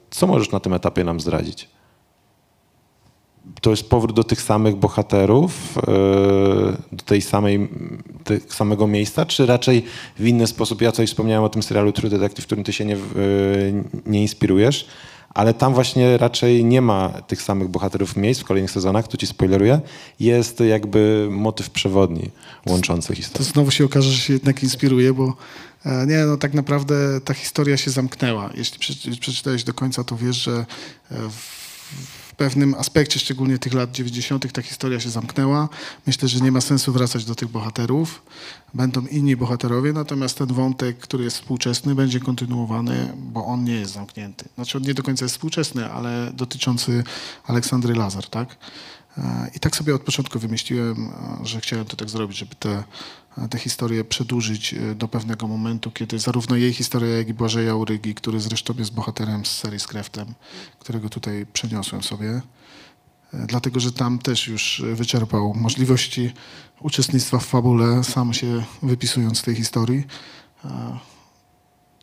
Co możesz na tym etapie nam zdradzić? To jest powrót do tych samych bohaterów, e, do tej samej, tego samego miejsca, czy raczej w inny sposób? Ja coś wspomniałem o tym serialu True Detective, w którym ty się nie, e, nie inspirujesz, ale tam właśnie raczej nie ma tych samych bohaterów miejsc w kolejnych sezonach, tu ci spoileruję. Jest jakby motyw przewodni łączący historię. To znowu się okaże, że się jednak inspiruje, bo e, nie, no tak naprawdę ta historia się zamknęła. Jeśli przeczytałeś do końca, to wiesz, że w w pewnym aspekcie, szczególnie tych lat 90., ta historia się zamknęła. Myślę, że nie ma sensu wracać do tych bohaterów. Będą inni bohaterowie, natomiast ten wątek, który jest współczesny, będzie kontynuowany, bo on nie jest zamknięty. Znaczy, on nie do końca jest współczesny, ale dotyczący Aleksandry Lazar, tak? I tak sobie od początku wymyśliłem, że chciałem to tak zrobić, żeby te, te historie przedłużyć e, do pewnego momentu, kiedy zarówno jej historia, jak i Błażeja Urygi, który zresztą jest bohaterem z serii z Kreftem, którego tutaj przeniosłem sobie, e, dlatego że tam też już wyczerpał możliwości uczestnictwa w fabule, sam się wypisując z tej historii.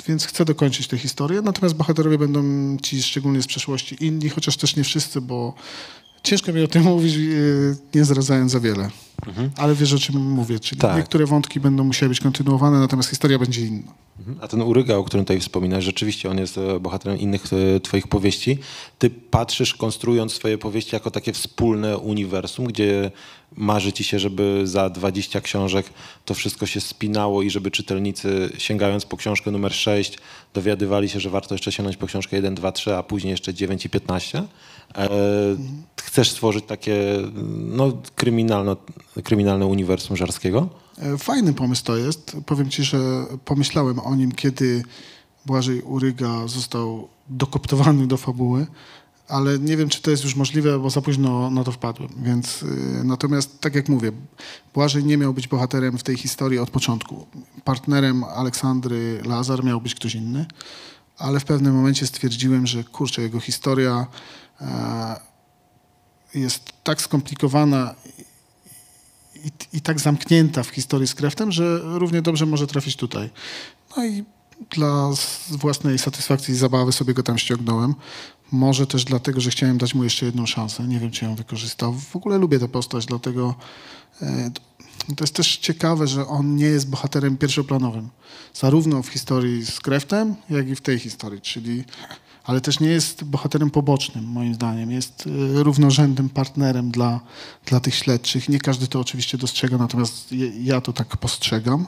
Więc chcę dokończyć tę historię, natomiast bohaterowie będą ci szczególnie z przeszłości inni, chociaż też nie wszyscy, bo Ciężko mi o tym mówić, e, nie zdradzając za wiele. Mhm. Ale wiesz, o czym mówię. Czyli tak. niektóre wątki będą musiały być kontynuowane, natomiast historia będzie inna. Mhm. A ten Uryga, o którym tutaj wspominasz, rzeczywiście on jest e, bohaterem innych e, twoich powieści. Ty patrzysz, konstruując swoje powieści jako takie wspólne uniwersum, gdzie marzy ci się, żeby za 20 książek to wszystko się spinało i żeby czytelnicy sięgając po książkę numer 6 dowiadywali się, że warto jeszcze sięgnąć po książkę 1, 2, 3, a później jeszcze 9 i 15. E, chcesz stworzyć takie no, kryminalne, kryminalne uniwersum żarskiego? E, fajny pomysł to jest. Powiem ci, że pomyślałem o nim, kiedy Błażej Uryga został dokoptowany do fabuły, ale nie wiem, czy to jest już możliwe, bo za późno na to wpadłem. Więc, y, natomiast, tak jak mówię, Błażej nie miał być bohaterem w tej historii od początku. Partnerem Aleksandry Lazar miał być ktoś inny, ale w pewnym momencie stwierdziłem, że kurczę, jego historia e, jest tak skomplikowana i, i, tak zamknięta w historii z Kreftem, że równie dobrze może trafić tutaj. No i dla własnej satysfakcji i zabawy sobie go tam ściągnąłem. Może też dlatego, że chciałem dać mu jeszcze jedną szansę. Nie wiem, czy ją wykorzystał. W ogóle lubię tę postać, dlatego e, to jest też ciekawe, że on nie jest bohaterem pierwszoplanowym. Zarówno w historii z Kreftem, jak i w tej historii, czyli ale też nie jest bohaterem pobocznym, moim zdaniem. Jest e, równorzędnym partnerem dla, dla tych śledczych. Nie każdy to oczywiście dostrzega, natomiast ja to tak postrzegam.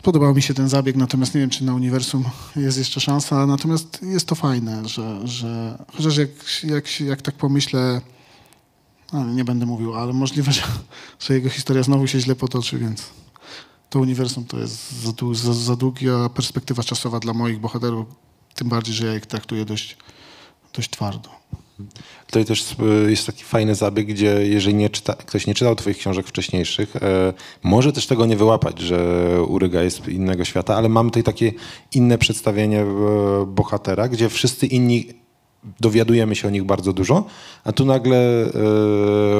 Spodobał mi się ten zabieg, natomiast nie wiem, czy na uniwersum jest jeszcze szansa. Natomiast jest to fajne, że, że chociaż jak, jak, jak tak pomyślę, no, nie będę mówił, ale możliwe, że, że jego historia znowu się źle potoczy, więc to uniwersum to jest za, za, za długa perspektywa czasowa dla moich bohaterów, tym bardziej, że ja ich traktuję dość, dość twardo. Tutaj też e, jest taki fajny zabieg, gdzie jeżeli nie czyta, ktoś nie czytał twoich książek wcześniejszych, e, może też tego nie wyłapać, że Uryga jest innego świata, ale mamy tutaj takie inne przedstawienie e, bohatera, gdzie wszyscy inni dowiadujemy się o nich bardzo dużo, a tu nagle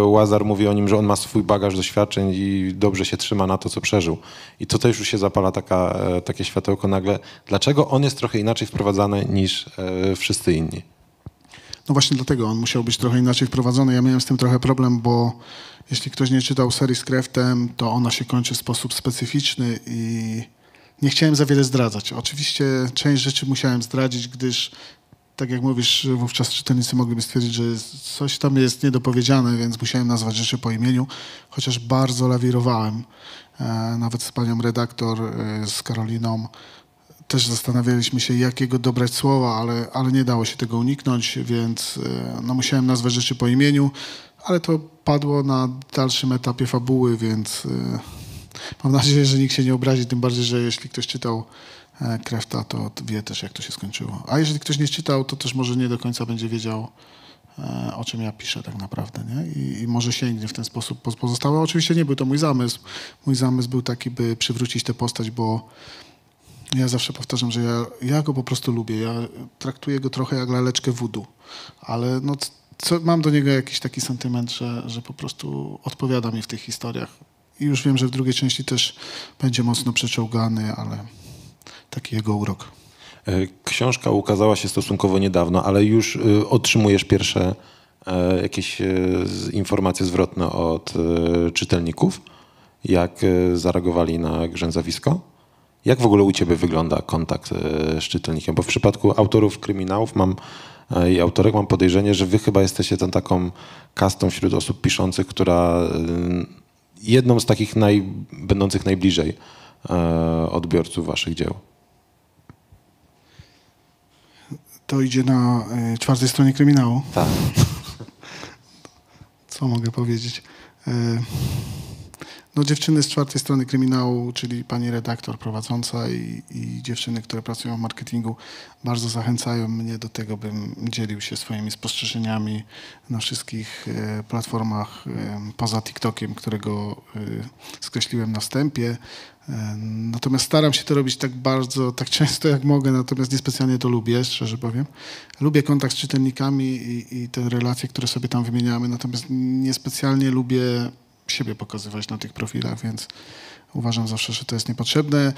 Łazar mówi o nim, że on ma swój bagaż doświadczeń i dobrze się trzyma na to, co przeżył. I to też już się zapala taka, takie światełko nagle. Dlaczego on jest trochę inaczej wprowadzany niż wszyscy inni? No właśnie dlatego on musiał być trochę inaczej wprowadzony. Ja miałem z tym trochę problem, bo jeśli ktoś nie czytał serii z Kreftem, to ona się kończy w sposób specyficzny i nie chciałem za wiele zdradzać. Oczywiście część rzeczy musiałem zdradzić, gdyż tak jak mówisz, wówczas czytelnicy mogliby stwierdzić, że coś tam jest niedopowiedziane, więc musiałem nazwać rzeczy po imieniu, chociaż bardzo lawirowałem. E, nawet z panią redaktor, e, z Karoliną, też zastanawialiśmy się, jakiego dobrać słowa, ale, ale nie dało się tego uniknąć, więc e, no, musiałem nazwać rzeczy po imieniu, ale to padło na dalszym etapie fabuły, więc mam nadzieję, że nikt się nie obrazi, tym bardziej, że jeśli ktoś czytał Krefta, to wie też, jak to się skończyło. A jeżeli ktoś nie czytał, to też może nie do końca będzie wiedział, E, o czym ja piszę tak naprawdę, nie? I, I, może sięgnie w ten sposób po pozostałe. Oczywiście nie był to mój zamysł. Mój zamysł był taki, by przywrócić tę postać, bo ja zawsze powtarzam, że ja, ja go po prostu lubię. Ja traktuję go trochę jak laleczkę wudu, ale no, co, mam do niego jakiś taki sentyment, że, że po prostu odpowiada mi w tych historiach. I już wiem, że w drugiej części też będzie mocno przeczołgany, ale taki jego urok. E, książka ukazała się stosunkowo niedawno, ale już e, otrzymujesz pierwsze e, jakieś informacje zwrotne od czytelników, jak zareagowali na grzęzawisko? Jak w ogóle u ciebie wygląda kontakt z czytelnikiem? Bo w przypadku autorów kryminałów mam i autorek mam podejrzenie, że wy chyba jesteście tą taką kastą wśród osób piszących, która jedną z takich naj, będących najbliżej odbiorców waszych dzieł. to idzie na czwartej stronie kryminału. Tak. Co mogę powiedzieć? Y, no, dziewczyny z czwartej strony kryminału, czyli pani redaktor prowadząca i, i, dziewczyny, które pracują w marketingu, bardzo zachęcają mnie do tego, bym dzielił się swoimi spostrzeżeniami na wszystkich e, platformach e, poza TikTokiem, którego e, skreśliłem na wstępie. Natomiast staram się to robić tak bardzo, tak często jak mogę, natomiast niespecjalnie to lubię, szczerze powiem. Lubię kontakt z czytelnikami i, i te relacje, które sobie tam wymieniamy, natomiast niespecjalnie lubię siebie pokazywać na tych profilach, więc uważam zawsze, że to jest niepotrzebne.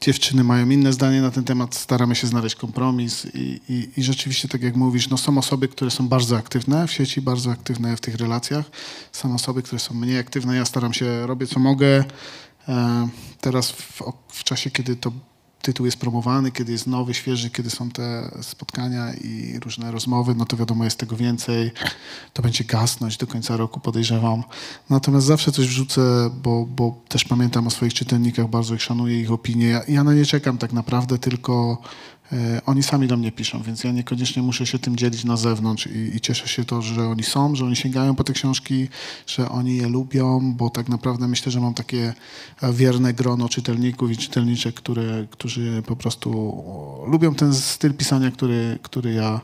Dziewczyny mają inne zdanie na ten temat, staramy się znaleźć kompromis i, i, i rzeczywiście, tak jak mówisz, no są osoby, które są bardzo aktywne w sieci, bardzo aktywne w tych relacjach. Są osoby, które są mniej aktywne. Ja staram się, robię co mogę. E, teraz w, w czasie, kiedy to tytuł jest promowany, kiedy jest nowy, świeży, kiedy są te spotkania i różne rozmowy, no to wiadomo, jest tego więcej. To będzie gasnąć do końca roku, podejrzewam. Natomiast zawsze coś wrzucę, bo, bo też pamiętam o swoich czytelnikach, bardzo ich szanuję, ich opinie. Ja, ja na nie czekam tak naprawdę, tylko oni sami do mnie piszą, więc ja niekoniecznie muszę się tym dzielić na zewnątrz i, i, cieszę się to, że oni są, że oni sięgają po te książki, że oni je lubią, bo tak naprawdę myślę, że mam takie wierne grono czytelników i czytelniczek, które, którzy po prostu lubią ten styl pisania, który, który ja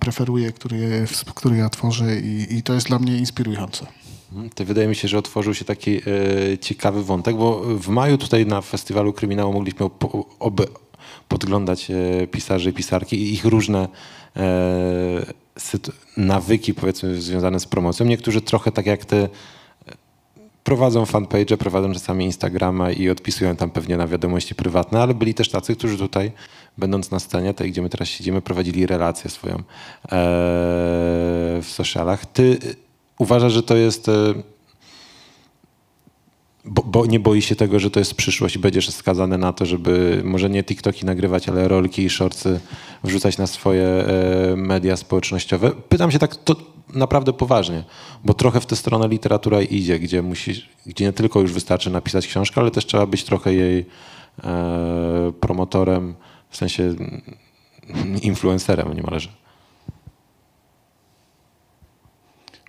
preferuję, który, który ja tworzę i, i to jest dla mnie inspirujące. Mhm, to wydaje mi się, że otworzył się taki e, ciekawy wątek, bo w maju tutaj na Festiwalu Kryminału mogliśmy ob, podglądać e, pisarzy i pisarki i ich różne e, nawyki, powiedzmy, związane z promocją. Niektórzy trochę tak jak ty prowadzą fanpage, prowadzą czasami Instagrama i odpisują tam pewnie na wiadomości prywatne, ale byli też tacy, którzy tutaj, będąc na scenie, tej, gdzie my teraz siedzimy, prowadzili relację swoją e, w socialach. Ty uważasz, że to jest bo, bo, nie boi się tego, że to jest przyszłość i będziesz skazany na to, żeby może nie TikToki nagrywać, ale rolki i shortsy wrzucać na swoje e, media społecznościowe. Pytam się tak to naprawdę poważnie, bo trochę w tę stronę literatura idzie, gdzie, gdzie nie tylko już wystarczy napisać książkę, ale też trzeba być trochę jej e, promotorem, w sensie influencerem niemalże.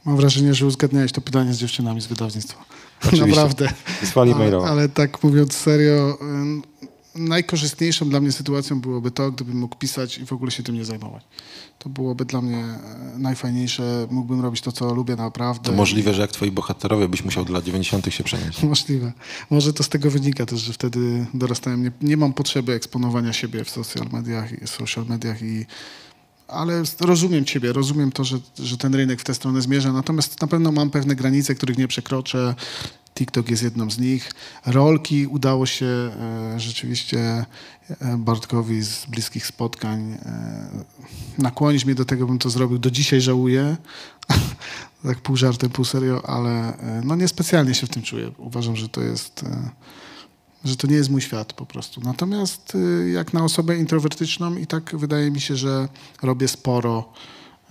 Mam wrażenie, że uzgadniałeś to pytanie z dziewczynami z wydawnictwa. Oczywiście. Naprawdę. Wysłali ale, ale tak mówiąc serio, najkorzystniejszą dla mnie sytuacją byłoby to, gdybym mógł pisać i w ogóle się tym nie zajmować. To byłoby dla mnie e, najfajniejsze. Mógłbym robić to, co lubię naprawdę. To możliwe, że jak twoi bohaterowie byś musiał do lat 90. się przenieść. Możliwe. Może to z tego wynika też, że wtedy dorastałem. Nie, nie mam potrzeby eksponowania siebie w social mediach, social mediach i ale rozumiem Ciebie, rozumiem to, że, że ten rynek w tę stronę zmierza, natomiast na pewno mam pewne granice, których nie przekroczę. TikTok jest jedną z nich. Rolki udało się e, rzeczywiście e, Bartkowi z bliskich spotkań e, nakłonić mnie do tego, bym to zrobił. Do dzisiaj żałuję, tak pół żartem, pół serio, ale e, no niespecjalnie się w tym czuję. Uważam, że to jest... E, że to nie jest mój świat po prostu. Natomiast y, jak na osobę introwertyczną i tak wydaje mi się, że robię sporo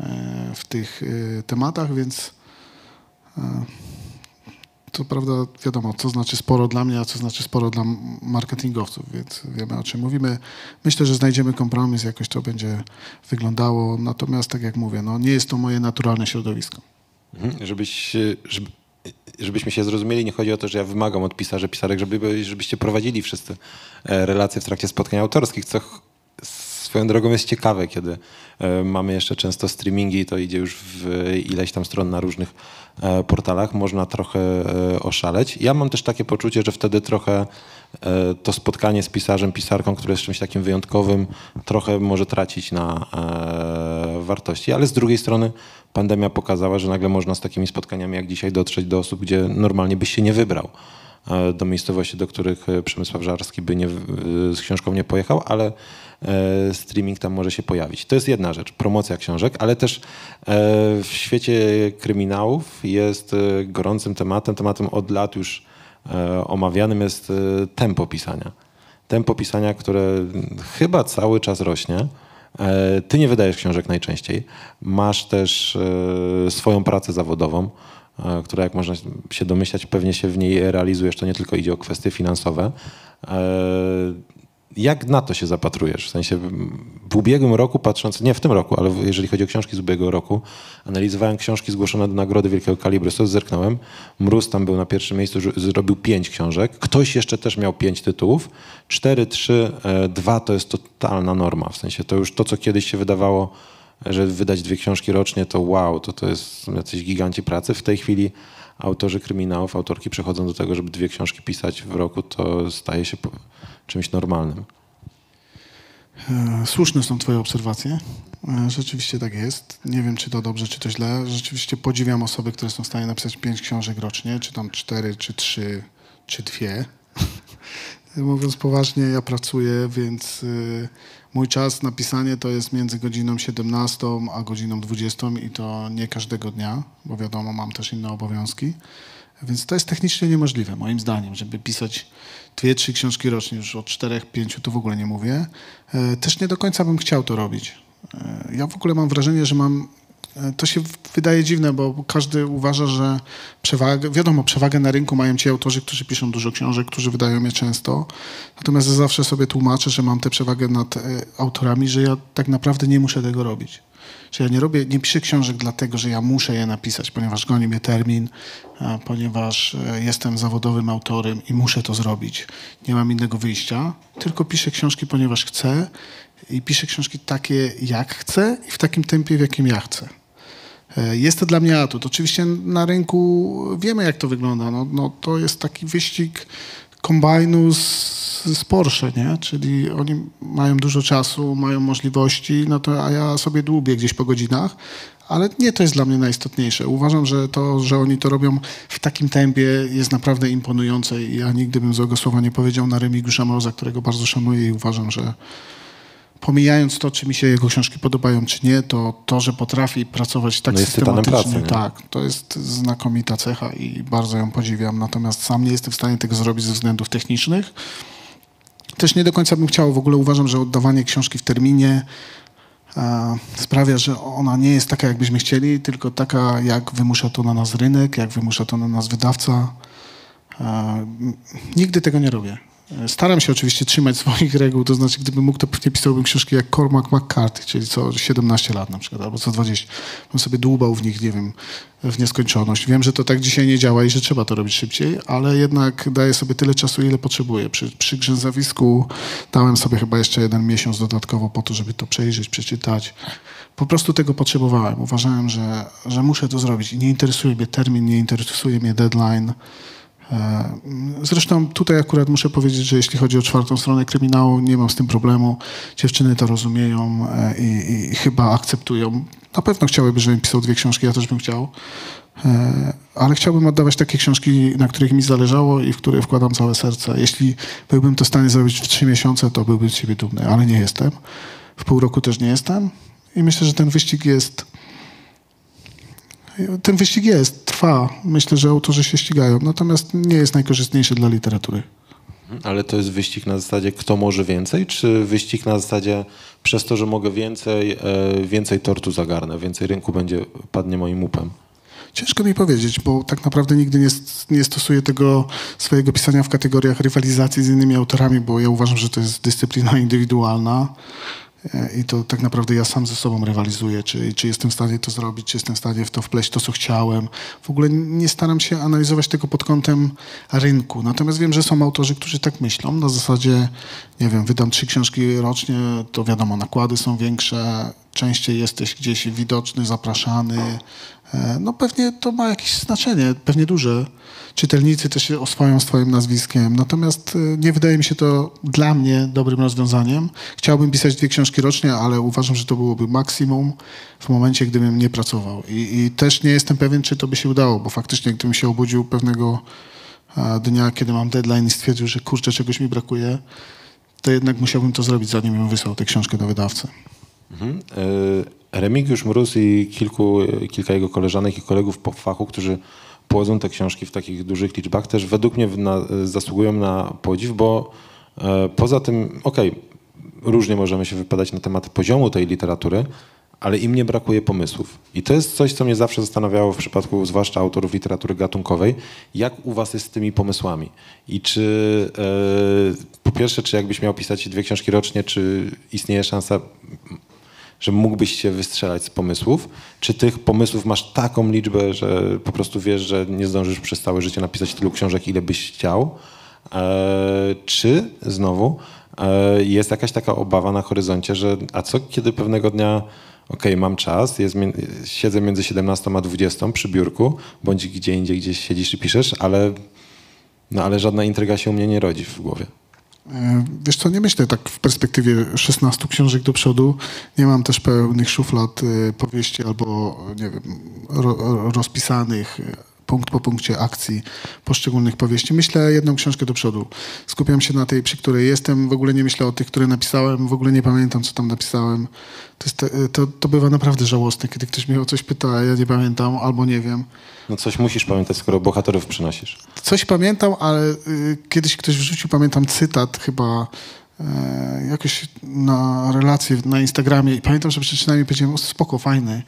e, w tych y, tematach, więc e, to prawda wiadomo, co znaczy sporo dla mnie, a co znaczy sporo dla marketingowców, więc wiemy o czym mówimy. Myślę, że znajdziemy kompromis, jakoś to będzie wyglądało, natomiast tak jak mówię, no, nie jest to moje naturalne środowisko. Mhm. Żebyś, żeby, żebyśmy się zrozumieli, nie chodzi o to, że ja wymagam od pisarzy, pisarek, żeby, żebyście prowadzili wszyscy e, relacje w trakcie spotkań autorskich, co swoją drogą jest ciekawe, kiedy e, mamy jeszcze często streamingi i to idzie już w ileś tam stron na różnych e, portalach, można trochę oszaleć. Ja mam też takie poczucie, że wtedy trochę to spotkanie z pisarzem, pisarką, które jest czymś takim wyjątkowym, trochę może tracić na wartości, ale z drugiej strony pandemia pokazała, że nagle można z takimi spotkaniami jak dzisiaj dotrzeć do osób, gdzie normalnie byś się nie wybrał e, do miejscowości, do których e, Przemysław Żarski by nie, z książką nie pojechał, ale e, streaming tam może się pojawić. To jest jedna rzecz, promocja książek, ale też w świecie kryminałów jest gorącym tematem, tematem od lat już omawianym jest tempo pisania. Tempo pisania, które chyba cały czas rośnie. E, ty nie wydajesz książek najczęściej. Masz też e, swoją pracę zawodową, e, która, jak można się domyślać, pewnie się w niej realizujesz. To nie tylko idzie o kwestie finansowe. Jak na to się zapatrujesz? W sensie w ubiegłym roku, patrząc, nie w tym roku, ale jeżeli chodzi o książki z ubiegłego roku, analizowałem książki zgłoszone do nagrody Wielkiego Kalibru. Co zerknąłem? Mróz tam był na pierwszym miejscu, zrobił pięć książek. Ktoś jeszcze też miał pięć tytułów. Cztery, trzy, e, dwa to jest totalna norma. W sensie to już to, co kiedyś się wydawało, że wydać dwie książki rocznie, to wow, to to jest jacyś giganci pracy. W tej chwili autorzy kryminałów, autorki przechodzą do tego, żeby dwie książki pisać w roku, to staje się czymś normalnym. E, słuszne są Twoje obserwacje. E, rzeczywiście tak jest. Nie wiem, czy to dobrze, czy to źle. Rzeczywiście podziwiam osoby, które są w stanie napisać pięć książek rocznie, czy tam cztery, czy trzy, czy dwie. Mówiąc poważnie, ja pracuję, więc y, mój czas na pisanie to jest między godziną 17 a godziną 20 i to nie każdego dnia, bo wiadomo, mam też inne obowiązki. Więc to jest technicznie niemożliwe, moim zdaniem, żeby pisać dwie, trzy książki rocznie, już od czterech, pięciu to w ogóle nie mówię. E, też nie do końca bym chciał to robić. E, ja w ogóle mam wrażenie, że mam e, to się wydaje dziwne, bo każdy uważa, że przewagę, wiadomo, przewagę na rynku mają ci autorzy, którzy piszą dużo książek, którzy wydają je często. Natomiast ja zawsze sobie tłumaczę, że mam tę przewagę nad autorami, że ja tak naprawdę nie muszę tego robić. Że ja nie robię, nie piszę książek dlatego, że ja muszę je napisać, ponieważ goni mnie termin, ponieważ e, jestem zawodowym autorem i muszę to zrobić. Nie mam innego wyjścia, tylko piszę książki, ponieważ chcę i piszę książki takie, jak chcę i w takim tempie, w jakim ja chcę. E, jest to dla mnie atut. Oczywiście na rynku wiemy, jak to wygląda. No, no to jest taki wyścig kombajnu z, z Porsche, nie? Czyli oni mają dużo czasu, mają możliwości, no to a ja sobie dłubię gdzieś po godzinach, ale nie to jest dla mnie najistotniejsze. Uważam, że to, że oni to robią w takim tempie jest naprawdę imponujące i ja nigdy bym złego słowa nie powiedział na Remigiusza Mroza, którego bardzo szanuję i uważam, że pomijając to, czy mi się jego książki podobają, czy nie, to to, że potrafi pracować tak no systematycznie, pracy, tak, to jest znakomita cecha i bardzo ją podziwiam. Natomiast sam nie jestem w stanie tego zrobić ze względów technicznych. Też nie do końca bym chciał, w ogóle uważam, że oddawanie książki w terminie e, sprawia, że ona nie jest taka, jakbyśmy chcieli, tylko taka, jak wymusza to na nas rynek, jak wymusza to na nas wydawca. E, nigdy tego nie robię. Staram się oczywiście trzymać swoich reguł, to znaczy gdybym mógł, to pewnie pisałbym książki jak Cormac McCarthy, czyli co 17 lat na przykład, albo co 20. Bym sobie dłubał w nich, nie wiem, w nieskończoność. Wiem, że to tak dzisiaj nie działa i że trzeba to robić szybciej, ale jednak daję sobie tyle czasu, ile potrzebuję. Przy, przy grzęzawisku dałem sobie chyba jeszcze jeden miesiąc dodatkowo po to, żeby to przejrzeć, przeczytać. Po prostu tego potrzebowałem. Uważałem, że, że muszę to zrobić i nie interesuje mnie termin, nie interesuje mnie deadline. E, zresztą tutaj akurat muszę powiedzieć, że jeśli chodzi o czwartą stronę kryminału, nie mam z tym problemu. Dziewczyny to rozumieją e, i, i chyba akceptują. Na pewno chciałyby, żebym pisał dwie książki, ja też bym chciał. E, ale chciałbym oddawać takie książki, na których mi zależało i w które wkładam całe serce. Jeśli byłbym to w stanie zrobić w trzy miesiące, to byłbym z siebie dumny, ale nie jestem. W pół roku też nie jestem. I myślę, że ten wyścig jest ten wyścig jest, trwa. Myślę, że autorzy się ścigają, natomiast nie jest najkorzystniejszy dla literatury. Ale to jest wyścig na zasadzie, kto może więcej, czy wyścig na zasadzie, przez to, że mogę więcej, e, więcej tortu zagarnę, więcej rynku będzie, padnie moim upem? Ciężko mi powiedzieć, bo tak naprawdę nigdy nie, nie stosuję tego swojego pisania w kategoriach rywalizacji z innymi autorami, bo ja uważam, że to jest dyscyplina indywidualna. I to tak naprawdę ja sam ze sobą rywalizuję, czy, czy jestem w stanie to zrobić, czy jestem w stanie w to wpleść to, co chciałem. W ogóle nie staram się analizować tego pod kątem rynku. Natomiast wiem, że są autorzy, którzy tak myślą. Na zasadzie, nie wiem, wydam trzy książki rocznie, to wiadomo, nakłady są większe, częściej jesteś gdzieś widoczny, zapraszany. E, no pewnie to ma jakieś znaczenie, pewnie duże czytelnicy też się oswoją swoim nazwiskiem. Natomiast y, nie wydaje mi się to dla mnie dobrym rozwiązaniem. Chciałbym pisać dwie książki rocznie, ale uważam, że to byłoby maksimum w momencie, gdybym nie pracował. I, i też nie jestem pewien, czy to by się udało, bo faktycznie gdybym się obudził pewnego dnia, kiedy mam deadline i stwierdził, że kurczę, czegoś mi brakuje, to jednak musiałbym to zrobić, zanim bym wysłał tę książkę do wydawcy. Mhm. E, Remigiusz Mróz i kilku, kilka jego koleżanek i kolegów po fachu, którzy płodzą te książki w takich dużych liczbach, też według mnie na, zasługują na podziw, bo e, poza tym, okej, okay, różnie możemy się wypadać na temat poziomu tej literatury, ale im nie brakuje pomysłów. I to jest coś, co mnie zawsze zastanawiało w przypadku zwłaszcza autorów literatury gatunkowej, jak u was jest z tymi pomysłami? I czy e, po pierwsze, czy jakbyś miał pisać dwie książki rocznie, czy istnieje szansa że mógłbyś się wystrzelać z pomysłów? Czy tych pomysłów masz taką liczbę, że po prostu wiesz, że nie zdążysz przez całe życie napisać tylu książek, ile byś chciał? E, czy znowu e, jest jakaś taka obawa na horyzoncie, że a co kiedy pewnego dnia okej, okay, mam czas, jest, siedzę między 17 a 20 przy biurku, bądź gdzie indziej gdzieś siedzisz i piszesz, ale, no, ale żadna intryga się u mnie nie rodzi w głowie. E, wiesz co, nie myślę tak w perspektywie 16 książek do przodu. Nie mam też pełnych szuflad e, powieści albo, nie wiem, rozpisanych punkt po punkcie akcji poszczególnych powieści. Myślę jedną książkę do przodu. Skupiam się na tej, przy której jestem. W ogóle nie myślę o tych, które napisałem. W ogóle nie pamiętam, co tam napisałem. To, jest, to, to bywa naprawdę żałosne, kiedy ktoś mnie o coś pyta, a ja nie pamiętam albo nie wiem. No coś musisz pamiętać, skoro bohaterów przynosisz. Coś pamiętam, ale y, kiedyś ktoś wrzucił, pamiętam cytat chyba y, jakoś na relację na Instagramie i pamiętam, że przeczytałem i powiedziałem, spoko, fajny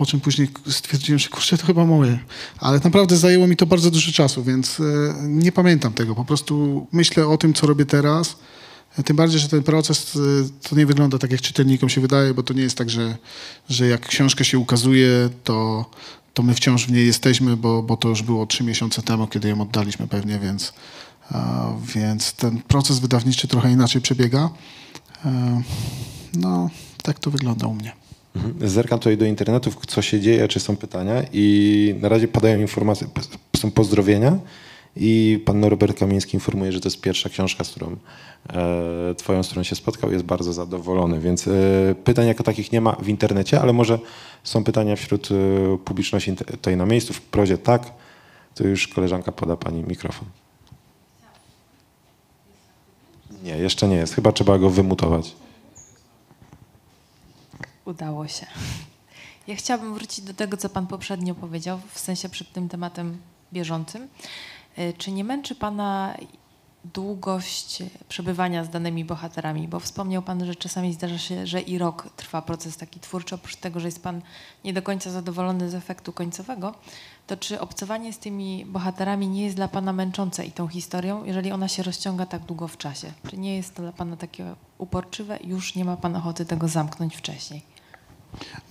po czym później stwierdziłem, że kurczę, to chyba moje. Ale naprawdę zajęło mi to bardzo dużo czasu, więc e, nie pamiętam tego. Po prostu myślę o tym, co robię teraz. E, tym bardziej, że ten proces e, to nie wygląda tak, jak czytelnikom się wydaje, bo to nie jest tak, że, że jak książka się ukazuje, to, to my wciąż w niej jesteśmy, bo, bo to już było trzy miesiące temu, kiedy ją oddaliśmy pewnie, więc, więc ten proces wydawniczy trochę inaczej przebiega. No, tak to wygląda u mnie. Mhm. Zerkam tutaj do internetu, co się dzieje, czy są pytania i na razie padają informacje, są pozdrowienia i pan Norbert Kamiński informuje, że to jest pierwsza książka, z którą e, twoją stroną się spotkał, jest bardzo zadowolony, więc e, pytań jako takich nie ma w internecie, ale może są pytania wśród e, publiczności tutaj na miejscu, w prozie tak, to już koleżanka poda pani mikrofon. Nie, jeszcze nie jest, chyba trzeba go wymutować. Udało się. Ja chciałabym wrócić do tego, co Pan poprzednio powiedział, w sensie przed tym tematem bieżącym. E, czy nie męczy Pana długość przebywania z danymi bohaterami? Bo wspomniał Pan, że czasami zdarza się, że i rok trwa proces taki twórczy, oprócz tego, że jest Pan nie do końca zadowolony z efektu końcowego, to czy obcowanie z tymi bohaterami nie jest dla Pana męczące i tą historią, jeżeli ona się rozciąga tak długo w czasie? Czy nie jest to dla Pana takie uporczywe już nie ma Pan ochoty tego zamknąć wcześniej?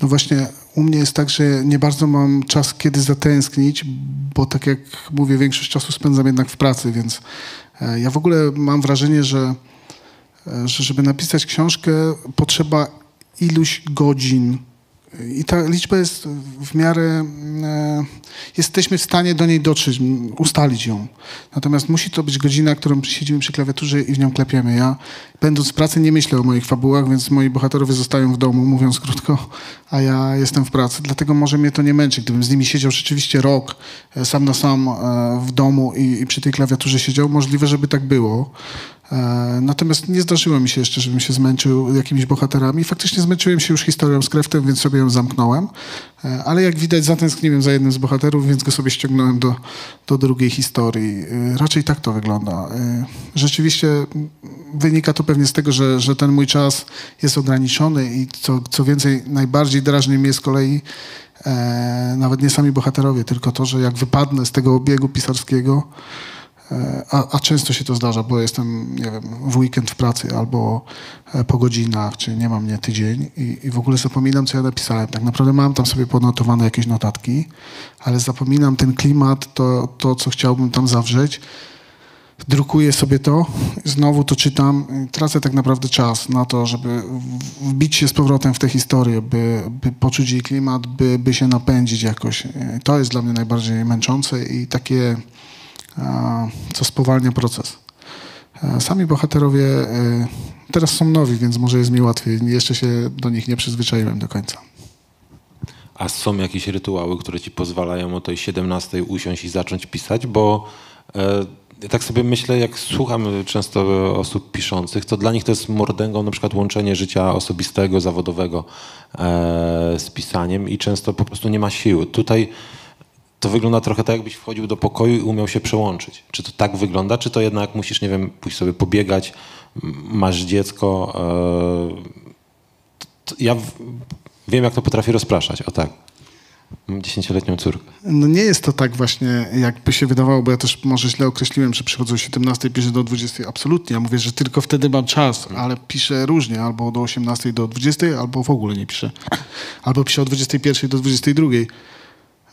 No właśnie, u mnie jest tak, że nie bardzo mam czas, kiedy zatęsknić, bo tak jak mówię, większość czasu spędzam jednak w pracy, więc e, ja w ogóle mam wrażenie, że, e, że żeby napisać książkę, potrzeba iluś godzin i ta liczba jest w miarę, e, jesteśmy w stanie do niej dotrzeć, ustalić ją. Natomiast musi to być godzina, którą siedzimy przy klawiaturze i w nią klepiemy. Ja, będąc w pracy, nie myślę o moich fabułach, więc moi bohaterowie zostają w domu, mówiąc krótko, a ja jestem w pracy. Dlatego może mnie to nie męczy. Gdybym z nimi siedział rzeczywiście rok, e, sam na sam e, w domu i, i przy tej klawiaturze siedział, możliwe, żeby tak było. E, natomiast nie zdarzyło mi się jeszcze, żebym się zmęczył jakimiś bohaterami. Faktycznie zmęczyłem się już historią z Kreftem, więc sobie ją zamknąłem. E, ale jak widać, zatęskniłem za jednym z bohaterów, więc go sobie ściągnąłem do, do drugiej historii. E, raczej tak to wygląda. Rzeczywiście wynika to pewnie z tego, że, że ten mój czas jest ograniczony i co, co więcej, najbardziej drażni mnie z kolei nawet nie sami bohaterowie, tylko to, że jak wypadnę z tego obiegu pisarskiego, a, a, często się to zdarza, bo jestem, nie wiem, w weekend w pracy albo e, po godzinach, czy nie mam mnie tydzień i, i, w ogóle zapominam, co ja napisałem. Tak naprawdę mam tam sobie ponotowane jakieś notatki, ale zapominam ten klimat, to, to co chciałbym tam zawrzeć drukuję sobie to, znowu to czytam, tracę tak naprawdę czas na to, żeby wbić się z powrotem w tę historię, by, by poczuć jej klimat, by, by się napędzić jakoś. To jest dla mnie najbardziej męczące i takie, co spowalnia proces. Sami bohaterowie e, teraz są nowi, więc może jest mi łatwiej. Jeszcze się do nich nie przyzwyczaiłem do końca. A są jakieś rytuały, które ci pozwalają o tej 17 usiąść i zacząć pisać? Bo e, tak sobie myślę, jak słucham często osób piszących, to dla nich to jest mordęgą na przykład łączenie życia osobistego, zawodowego e, z pisaniem i często po prostu nie ma siły. Tutaj to wygląda trochę tak, jakbyś wchodził do pokoju i umiał się przełączyć. Czy to tak wygląda, czy to jednak musisz, nie wiem, pójść sobie pobiegać, masz dziecko. E, ja wiem, jak to potrafi rozpraszać, o tak. Mam dziesięcioletnią córkę. No nie jest to tak właśnie, jakby się wydawało, bo ja też może źle określiłem, że przychodzę o 17, piszę do 20. Absolutnie. Ja mówię, że tylko wtedy mam czas, ale piszę różnie, albo do 18 do 20, albo w ogóle nie piszę. Albo piszę od 21 do 22.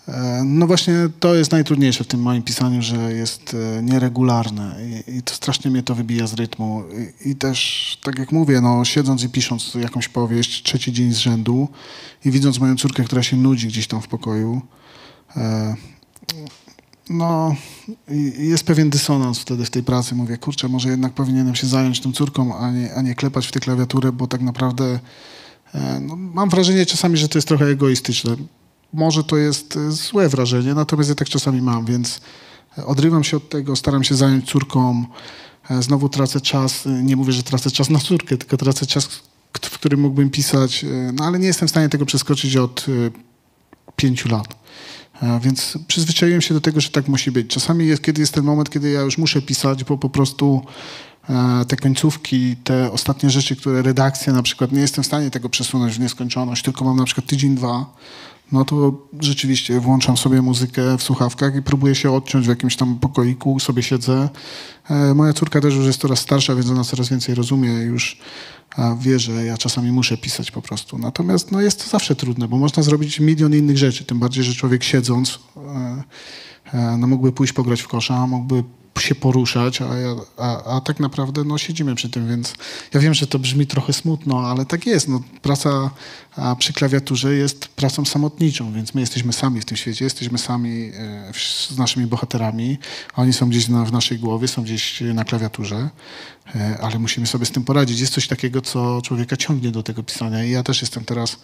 E, no właśnie to jest najtrudniejsze w tym moim pisaniu, że jest e, nieregularne i, i to strasznie mnie to wybija z rytmu. I, I, też, tak jak mówię, no, siedząc i pisząc jakąś powieść trzeci dzień z rzędu i widząc moją córkę, która się nudzi gdzieś tam w pokoju, e, no jest pewien dysonans wtedy w tej pracy. Mówię, kurczę, może jednak powinienem się zająć tą córką, a nie, a nie klepać w tę klawiaturę, bo tak naprawdę no, mam wrażenie czasami, że to jest trochę egoistyczne może to jest e, złe wrażenie, natomiast ja tak czasami mam, więc odrywam się od tego, staram się zająć córką, e, znowu tracę czas, e, nie mówię, że tracę czas na córkę, tylko tracę czas, w którym mógłbym pisać, no ale nie jestem w stanie tego przeskoczyć od pięciu lat. Więc przyzwyczaiłem się do tego, że tak musi być. Czasami jest, kiedy jest ten moment, kiedy ja już muszę pisać, bo po prostu te końcówki, te ostatnie rzeczy, które redakcja na przykład, nie jestem w stanie tego przesunąć w nieskończoność, tylko mam na przykład tydzień, dwa, no to rzeczywiście włączam sobie muzykę w słuchawkach i próbuję się odciąć w jakimś tam pokoiku, sobie siedzę. E, moja córka też już jest coraz starsza, więc ona coraz więcej rozumie już wie, że ja czasami muszę pisać po prostu. Natomiast no, jest to zawsze trudne, bo można zrobić milion innych rzeczy, tym bardziej, że człowiek siedząc e, e, no, mógłby pójść pograć w kosza, mógłby się poruszać, a, a, a, tak naprawdę no, siedzimy przy tym, więc ja wiem, że to brzmi trochę smutno, ale tak jest. No, praca przy klawiaturze jest pracą samotniczą, więc my jesteśmy sami w tym świecie, jesteśmy sami e, z naszymi bohaterami, oni są gdzieś na, w naszej głowie, są gdzieś na klawiaturze, e, ale musimy sobie z tym poradzić. Jest coś takiego, co człowieka ciągnie do tego pisania i ja też jestem teraz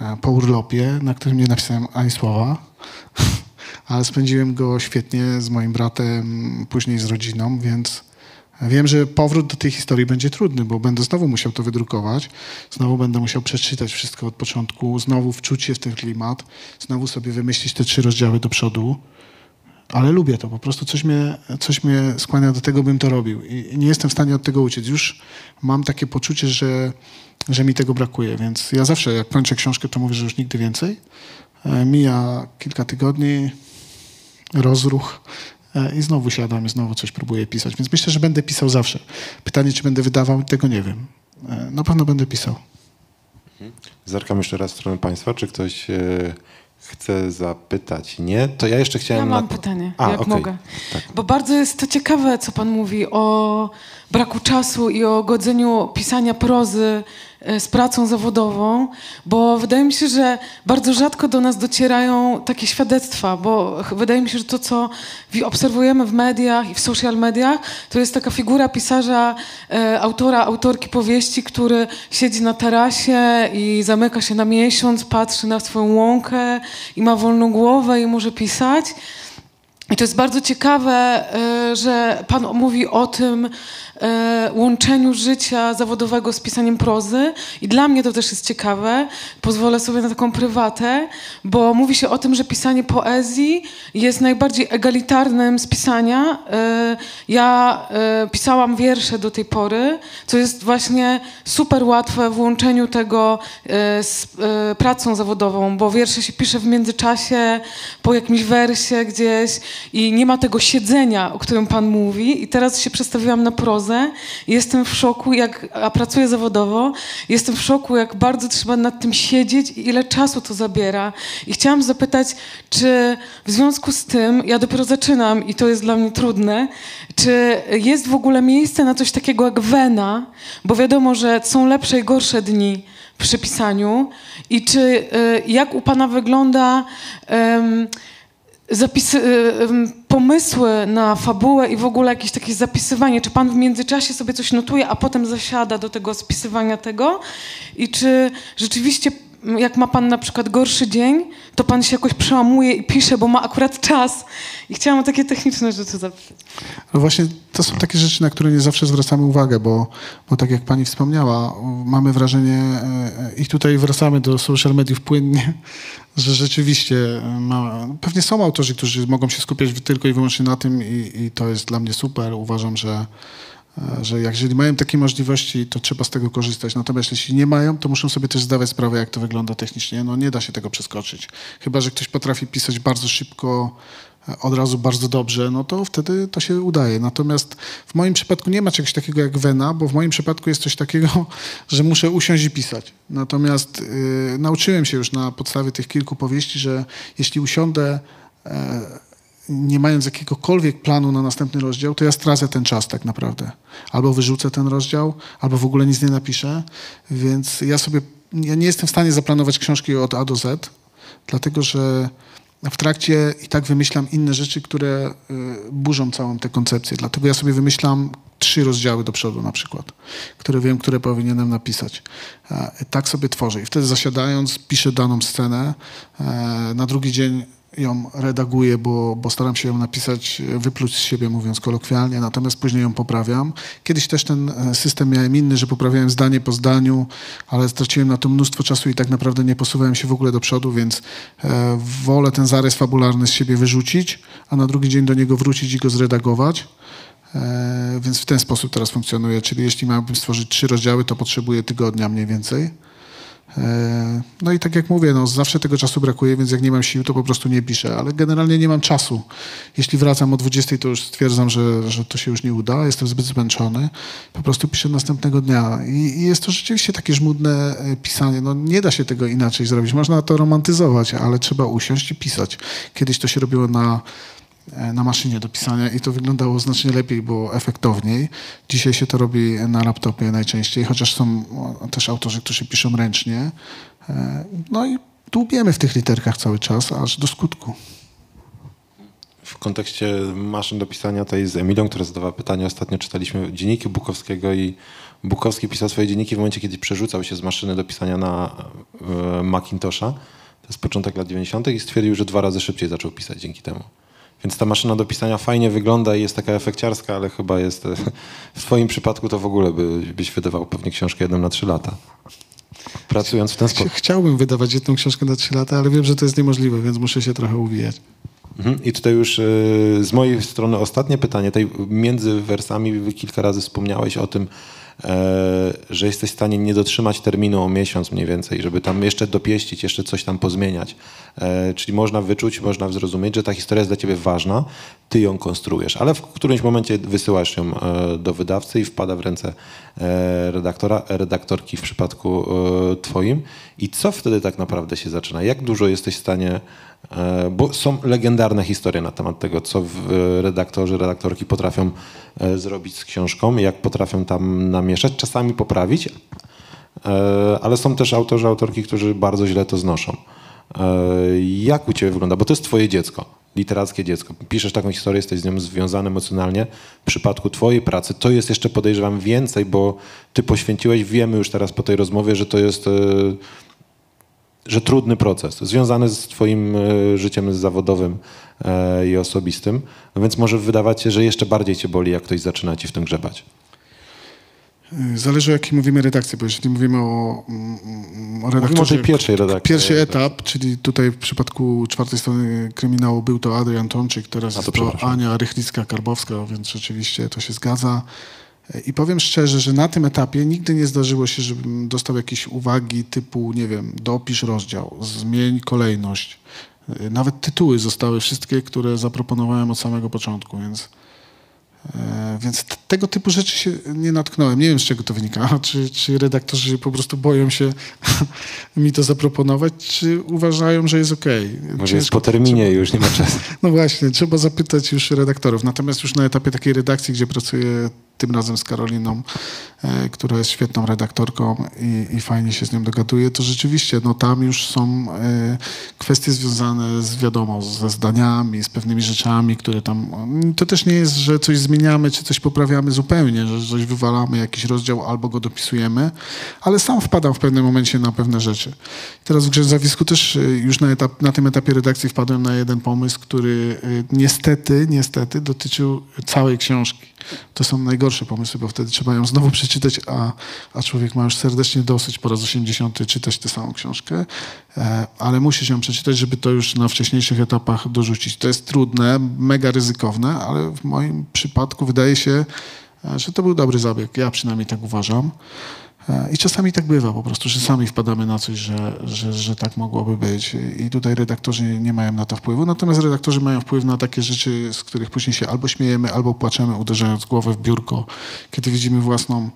e, po urlopie, na którym nie napisałem ani słowa. ale spędziłem go świetnie z moim bratem, później z rodziną, więc wiem, że powrót do tej historii będzie trudny, bo będę znowu musiał to wydrukować, znowu będę musiał przeczytać wszystko od początku, znowu wczuć się w ten klimat, znowu sobie wymyślić te trzy rozdziały do przodu. Ale lubię to, po prostu coś mnie, coś mnie skłania do tego, bym to robił. I nie jestem w stanie od tego uciec. Już mam takie poczucie, że, że mi tego brakuje, więc ja zawsze, jak kończę książkę, to mówię, że już nigdy więcej. E, mija kilka tygodni, rozruch e, i znowu siadam i znowu coś próbuję pisać. Więc myślę, że będę pisał zawsze. Pytanie, czy będę wydawał, tego nie wiem. E, na pewno będę pisał. Mhm. Zerkam jeszcze raz w stronę Państwa. Czy ktoś chce zapytać? Nie? To ja jeszcze chciałem... Ja mam na... pytanie, A, jak okay. mogę. Tak. Bo bardzo jest to ciekawe, co Pan mówi o braku czasu i o godzeniu pisania prozy z pracą zawodową, bo wydaje mi się, że bardzo rzadko do nas docierają takie świadectwa, bo wydaje mi się, że to, co obserwujemy w mediach i w social mediach, to jest taka figura pisarza, e, autora, autorki powieści, który siedzi na tarasie i zamyka się na miesiąc, patrzy na swoją łąkę i ma wolną głowę i może pisać. I to jest bardzo ciekawe, e, że Pan mówi o tym, e, łączeniu życia zawodowego z pisaniem prozy i dla mnie to też jest ciekawe. Pozwolę sobie na taką prywatę, bo mówi się o tym, że pisanie poezji jest najbardziej egalitarnym z pisania. E, ja e, pisałam wiersze do tej pory, co jest właśnie super łatwe w łączeniu tego e, z e, pracą zawodową, bo wiersze się pisze w międzyczasie, po jakimś wersie gdzieś i nie ma tego siedzenia, o którym pan mówi. I teraz się przestawiłam na prozę jestem w szoku, jak, a pracuję zawodowo, jestem w szoku, jak bardzo trzeba nad tym siedzieć i ile czasu to zabiera. I chciałam zapytać, czy w związku z tym, ja dopiero zaczynam i to jest dla mnie trudne, czy jest w ogóle miejsce na coś takiego jak wena, bo wiadomo, że są lepsze i gorsze dni przy pisaniu. I czy y, jak u pana wygląda zapisy, pomysły na fabułę i w ogóle jakieś takie zapisywanie? Czy pan w międzyczasie sobie coś notuje, a potem zasiada do tego spisywania tego? I czy rzeczywiście jak ma pan na przykład gorszy dzień, to pan się jakoś przełamuje i pisze, bo ma akurat czas. I chciałam takie techniczne rzeczy zapytać. No właśnie to są takie rzeczy, na które nie zawsze zwracamy uwagę, bo, bo tak jak pani wspomniała, mamy wrażenie, e, i tutaj wracamy do social mediów płynnie, że rzeczywiście ma, pewnie są autorzy, którzy mogą się skupiać tylko i wyłącznie na tym i, i to jest dla mnie super. Uważam, że E, że jeżeli mają takie możliwości, to trzeba z tego korzystać. Natomiast jeśli nie mają, to muszą sobie też zdawać sprawę, jak to wygląda technicznie. No nie da się tego przeskoczyć. Chyba, że ktoś potrafi pisać bardzo szybko, e, od razu bardzo dobrze, no to wtedy to się udaje. Natomiast w moim przypadku nie ma czegoś takiego jak wena, bo w moim przypadku jest coś takiego, że muszę usiąść i pisać. Natomiast yy, nauczyłem się już na podstawie tych kilku powieści, że jeśli usiądę nie mając jakiegokolwiek planu na następny rozdział, to ja stracę ten czas tak naprawdę. Albo wyrzucę ten rozdział, albo w ogóle nic nie napiszę. Więc ja sobie, ja nie jestem w stanie zaplanować książki od A do Z, dlatego że w trakcie i tak wymyślam inne rzeczy, które y, burzą całą tę koncepcję. Dlatego ja sobie wymyślam trzy rozdziały do przodu na przykład, które wiem, które powinienem napisać. Tak sobie tworzę i wtedy zasiadając piszę daną scenę. E, na drugi dzień ją redaguję, bo, bo staram się ją napisać, wypluć z siebie, mówiąc kolokwialnie, natomiast później ją poprawiam. Kiedyś też ten e, system miałem inny, że poprawiałem zdanie po zdaniu, ale straciłem na to mnóstwo czasu i tak naprawdę nie posuwałem się w ogóle do przodu, więc e, wolę ten zarys fabularny z siebie wyrzucić, a na drugi dzień do niego wrócić i go zredagować. E, więc w ten sposób teraz funkcjonuje, czyli jeśli miałbym stworzyć trzy rozdziały, to potrzebuję tygodnia mniej więcej. No i tak jak mówię, no zawsze tego czasu brakuje, więc jak nie mam sił, to po prostu nie piszę, ale generalnie nie mam czasu. Jeśli wracam o 20, to już stwierdzam, że, że to się już nie uda, jestem zbyt zmęczony. Po prostu piszę następnego dnia. I, I, jest to rzeczywiście takie żmudne e, pisanie. No nie da się tego inaczej zrobić. Można to romantyzować, ale trzeba usiąść i pisać. Kiedyś to się robiło na na maszynie do pisania i to wyglądało znacznie lepiej, było efektowniej. Dzisiaj się to robi na laptopie najczęściej, chociaż są też autorzy, którzy piszą ręcznie. E, no i dłubiemy w tych literkach cały czas, aż do skutku. W kontekście maszyn do pisania tej z Emilią, która zadawała pytanie, ostatnio czytaliśmy dzienniki Bukowskiego i Bukowski pisał swoje dzienniki w momencie, kiedy przerzucał się z maszyny do pisania na e, Macintosha. To jest początek lat 90. i stwierdził, że dwa razy szybciej zaczął pisać dzięki temu. Więc ta maszyna do pisania fajnie wygląda i jest taka efekciarska, ale chyba jest w twoim przypadku to w ogóle by, byś wydawał pewnie książkę jedną na trzy lata. Pracując w ten sposób. Chciałbym wydawać jedną książkę na trzy lata, ale wiem, że to jest niemożliwe, więc muszę się trochę uwijać. Mhm. I tutaj już e, z mojej strony ostatnie pytanie. Tutaj między wersami kilka razy wspomniałeś o tym, E, że jesteś w stanie nie dotrzymać terminu o miesiąc mniej więcej, żeby tam jeszcze dopieścić, jeszcze coś tam pozmieniać. E, czyli można wyczuć, można zrozumieć, że ta historia jest dla ciebie ważna, ty ją konstruujesz, ale w którymś momencie wysyłasz ją e, do wydawcy i wpada w ręce redaktora, redaktorki w przypadku twoim. I co wtedy tak naprawdę się zaczyna? Jak dużo jesteś w stanie E, bo są legendarne historie na temat tego, co redaktorzy, redaktorki potrafią e, zrobić z książką, jak potrafią tam namieszać, czasami poprawić, e, ale są też autorzy, autorki, którzy bardzo źle to znoszą. Jak u Ciebie wygląda? Bo to jest Twoje dziecko, literackie dziecko. Piszesz taką historię, jesteś z nią związany emocjonalnie. W przypadku Twojej pracy to jest jeszcze podejrzewam więcej, bo Ty poświęciłeś, wiemy już teraz po tej rozmowie, że to jest że trudny proces, związany z Twoim e, życiem zawodowym e, i osobistym, więc może wydawać się, że jeszcze bardziej Cię boli, jak ktoś zaczyna Ci w tym grzebać. Y, Zależy o jakiej mówimy redakcji, bo jeżeli mówimy o, mm, mm, o redaktorze... Pierwszej redakcji. Pierwszy etap, czyli tutaj w przypadku czwartej strony kryminału był to Adrian Tomczyk, teraz A, to jest to. Ania Rychlicka-Karbowska, więc rzeczywiście to się zgadza. I powiem szczerze, że na tym etapie nigdy nie zdarzyło się, żebym dostał jakieś uwagi typu, nie wiem, dopisz rozdział, zmień kolejność. Y, Nawet tytuły zostały wszystkie, które zaproponowałem od samego początku, więc, więc t- tego typu rzeczy się nie natknąłem. Nie wiem, z czego to wynika. Czy, czy redaktorzy po prostu boją się mi to zaproponować, czy uważają, że jest okej. Może jest po terminie już, nie ma czasu. no właśnie, trzeba zapytać już redaktorów. Natomiast już na etapie takiej redakcji, gdzie pracuję tym razem z Karoliną, e, która jest świetną redaktorką i, i fajnie się z nią dogaduję, to rzeczywiście no, tam już są e, kwestie związane z wiadomo, ze zdaniami, z pewnymi rzeczami, które tam... To też nie jest, że coś zmieniamy, czy coś poprawiamy zupełnie, że coś wywalamy, jakiś rozdział albo go dopisujemy, ale sam wpadam w pewnym momencie na pewne rzeczy. Teraz w Grzęzawisku też e, już na, etap, na tym etapie redakcji wpadłem na jeden pomysł, który niestety, niestety dotyczył całej książki. To są najgorsze pomysły, bo wtedy trzeba ją znowu przeczytać, a, a człowiek ma już serdecznie dosyć po raz 80 czytać tę samą książkę, e, ale musisz ją przeczytać, żeby to już na wcześniejszych etapach dorzucić. To jest trudne, mega ryzykowne, ale w moim przypadku wydaje się, e, że to był dobry zabieg. Ja przynajmniej tak uważam. E, I czasami tak bywa po prostu, że sami wpadamy na coś, że, że, że tak mogłoby być. I tutaj redaktorzy nie mają na to wpływu. Natomiast redaktorzy mają wpływ na takie rzeczy, z których później się albo śmiejemy, albo płaczemy, uderzając głowę w biurko, kiedy widzimy własną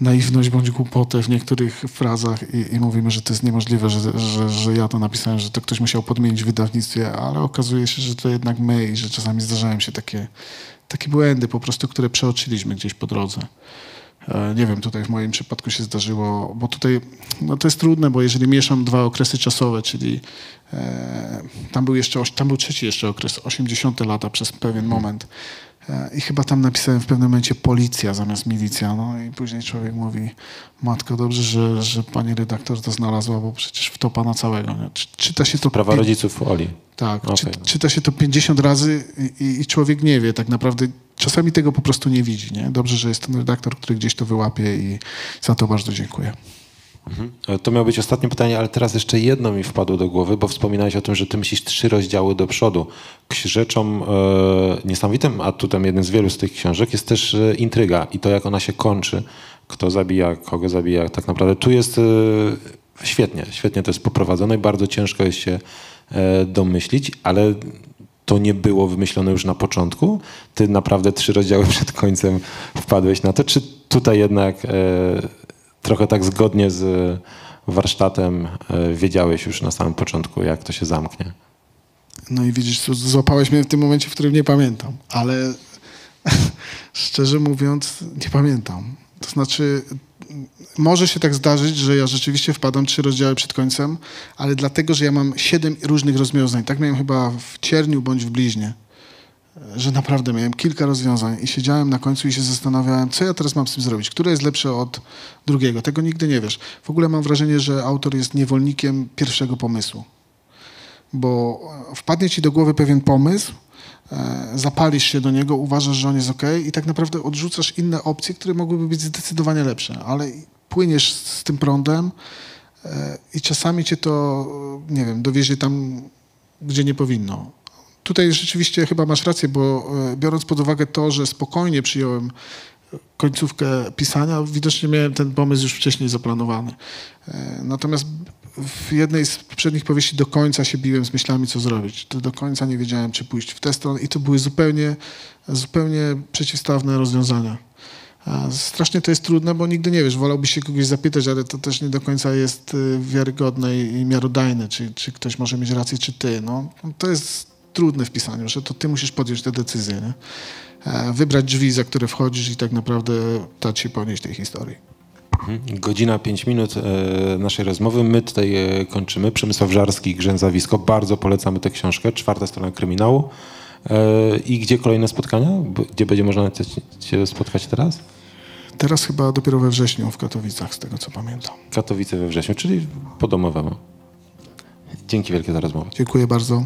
naiwność bądź głupotę w niektórych frazach i, i mówimy, że to jest niemożliwe, że, że, że ja to napisałem, że to ktoś musiał podmienić w wydawnictwie, ale okazuje się, że to jednak my i że czasami zdarzają się takie, takie błędy po prostu, które przeoczyliśmy gdzieś po drodze. E, Nie wiem, tutaj w moim przypadku się zdarzyło, bo tutaj no to jest trudne, bo jeżeli mieszam dwa okresy czasowe, czyli e, tam był jeszcze, tam był trzeci jeszcze okres, 80 lata przez pewien moment e, i chyba tam napisałem w pewnym momencie policja zamiast milicja, no i później człowiek mówi, matko, dobrze, że, że pani redaktor to znalazła, bo przecież wtopa na całego. Nie? Czy- Czyta się to Prawa rodziców Oli. tak, Okej, czy, czyta się to 50 razy i, i człowiek nie wie tak naprawdę, czasami tego po prostu nie widzi. Nie? Dobrze, że jest ten redaktor, który gdzieś to wyłapie i za to bardzo dziękuję. E, To miało być ostatnie pytanie, ale teraz jeszcze jedno mi wpadło do głowy, bo wspominałeś o tym, że ty myślisz trzy rozdziały do przodu. Rzeczą e, niesamowitym atutem, jeden z wielu z tych książek, jest też e, intryga i to, jak ona się kończy. Kto zabija, kogo zabija. Tak naprawdę tu jest e, świetnie, świetnie to jest poprowadzone i bardzo ciężko jest się e, domyślić, ale to nie było wymyślone już na początku. Ty naprawdę trzy rozdziały przed końcem wpadłeś na to. Czy tutaj jednak e, trochę tak zgodnie z warsztatem e, wiedziałeś już na samym początku, jak to się zamknie? No i widzisz, złapałeś mnie w tym momencie, w którym nie pamiętam, ale szczerze mówiąc, nie pamiętam. To znaczy, może się tak zdarzyć, że ja rzeczywiście wpadam trzy rozdziały przed końcem, ale dlatego, że ja mam siedem różnych rozwiązań. Tak miałem chyba w Cierniu bądź w Bliźnie. Że naprawdę miałem kilka rozwiązań i siedziałem na końcu i się zastanawiałem, co ja teraz mam z tym zrobić, które jest lepsze od drugiego. Tego nigdy nie wiesz. W ogóle mam wrażenie, że autor jest niewolnikiem pierwszego pomysłu bo wpadnie ci do głowy pewien pomysł, zapalisz się do niego, uważasz, że on jest ok i tak naprawdę odrzucasz inne opcje, które mogłyby być zdecydowanie lepsze, ale płyniesz z tym prądem e, i czasami cię to, e, nie wiem, dowiezie tam, gdzie nie powinno. Tutaj rzeczywiście chyba masz rację, bo e, biorąc pod uwagę to, że spokojnie przyjąłem końcówkę pisania, widocznie miałem ten pomysł już wcześniej zaplanowany. E, Natomiast w jednej z poprzednich powieści do końca się biłem z myślami, co zrobić. To do końca nie wiedziałem, czy pójść w tę stronę i to były zupełnie, zupełnie przeciwstawne rozwiązania. Strasznie to jest trudne, bo nigdy nie wiesz, wolałbyś się kogoś zapytać, ale to też nie do końca jest y, wiarygodne i miarodajne, czy, czy ktoś może mieć rację, czy ty. No, to jest trudne w pisaniu, że to ty musisz podjąć tę decyzję. Nie? E, Wybrać drzwi, za które wchodzisz i tak naprawdę dać się ponieść tej historii. Mhm. Godzina, pięć minut e, naszej rozmowy. My tutaj e, kończymy. Przemysław Żarski, Grzęzawisko. Bardzo polecamy tę książkę. Czwarta strona kryminału. E, I gdzie kolejne spotkania? Gdzie będzie można cię- cię spotkać teraz? Teraz chyba dopiero we wrześniu w Katowicach, z tego co pamiętam. Katowice we wrześniu, czyli po domowemu. Dzięki wielkie za rozmowę. Dziękuję bardzo.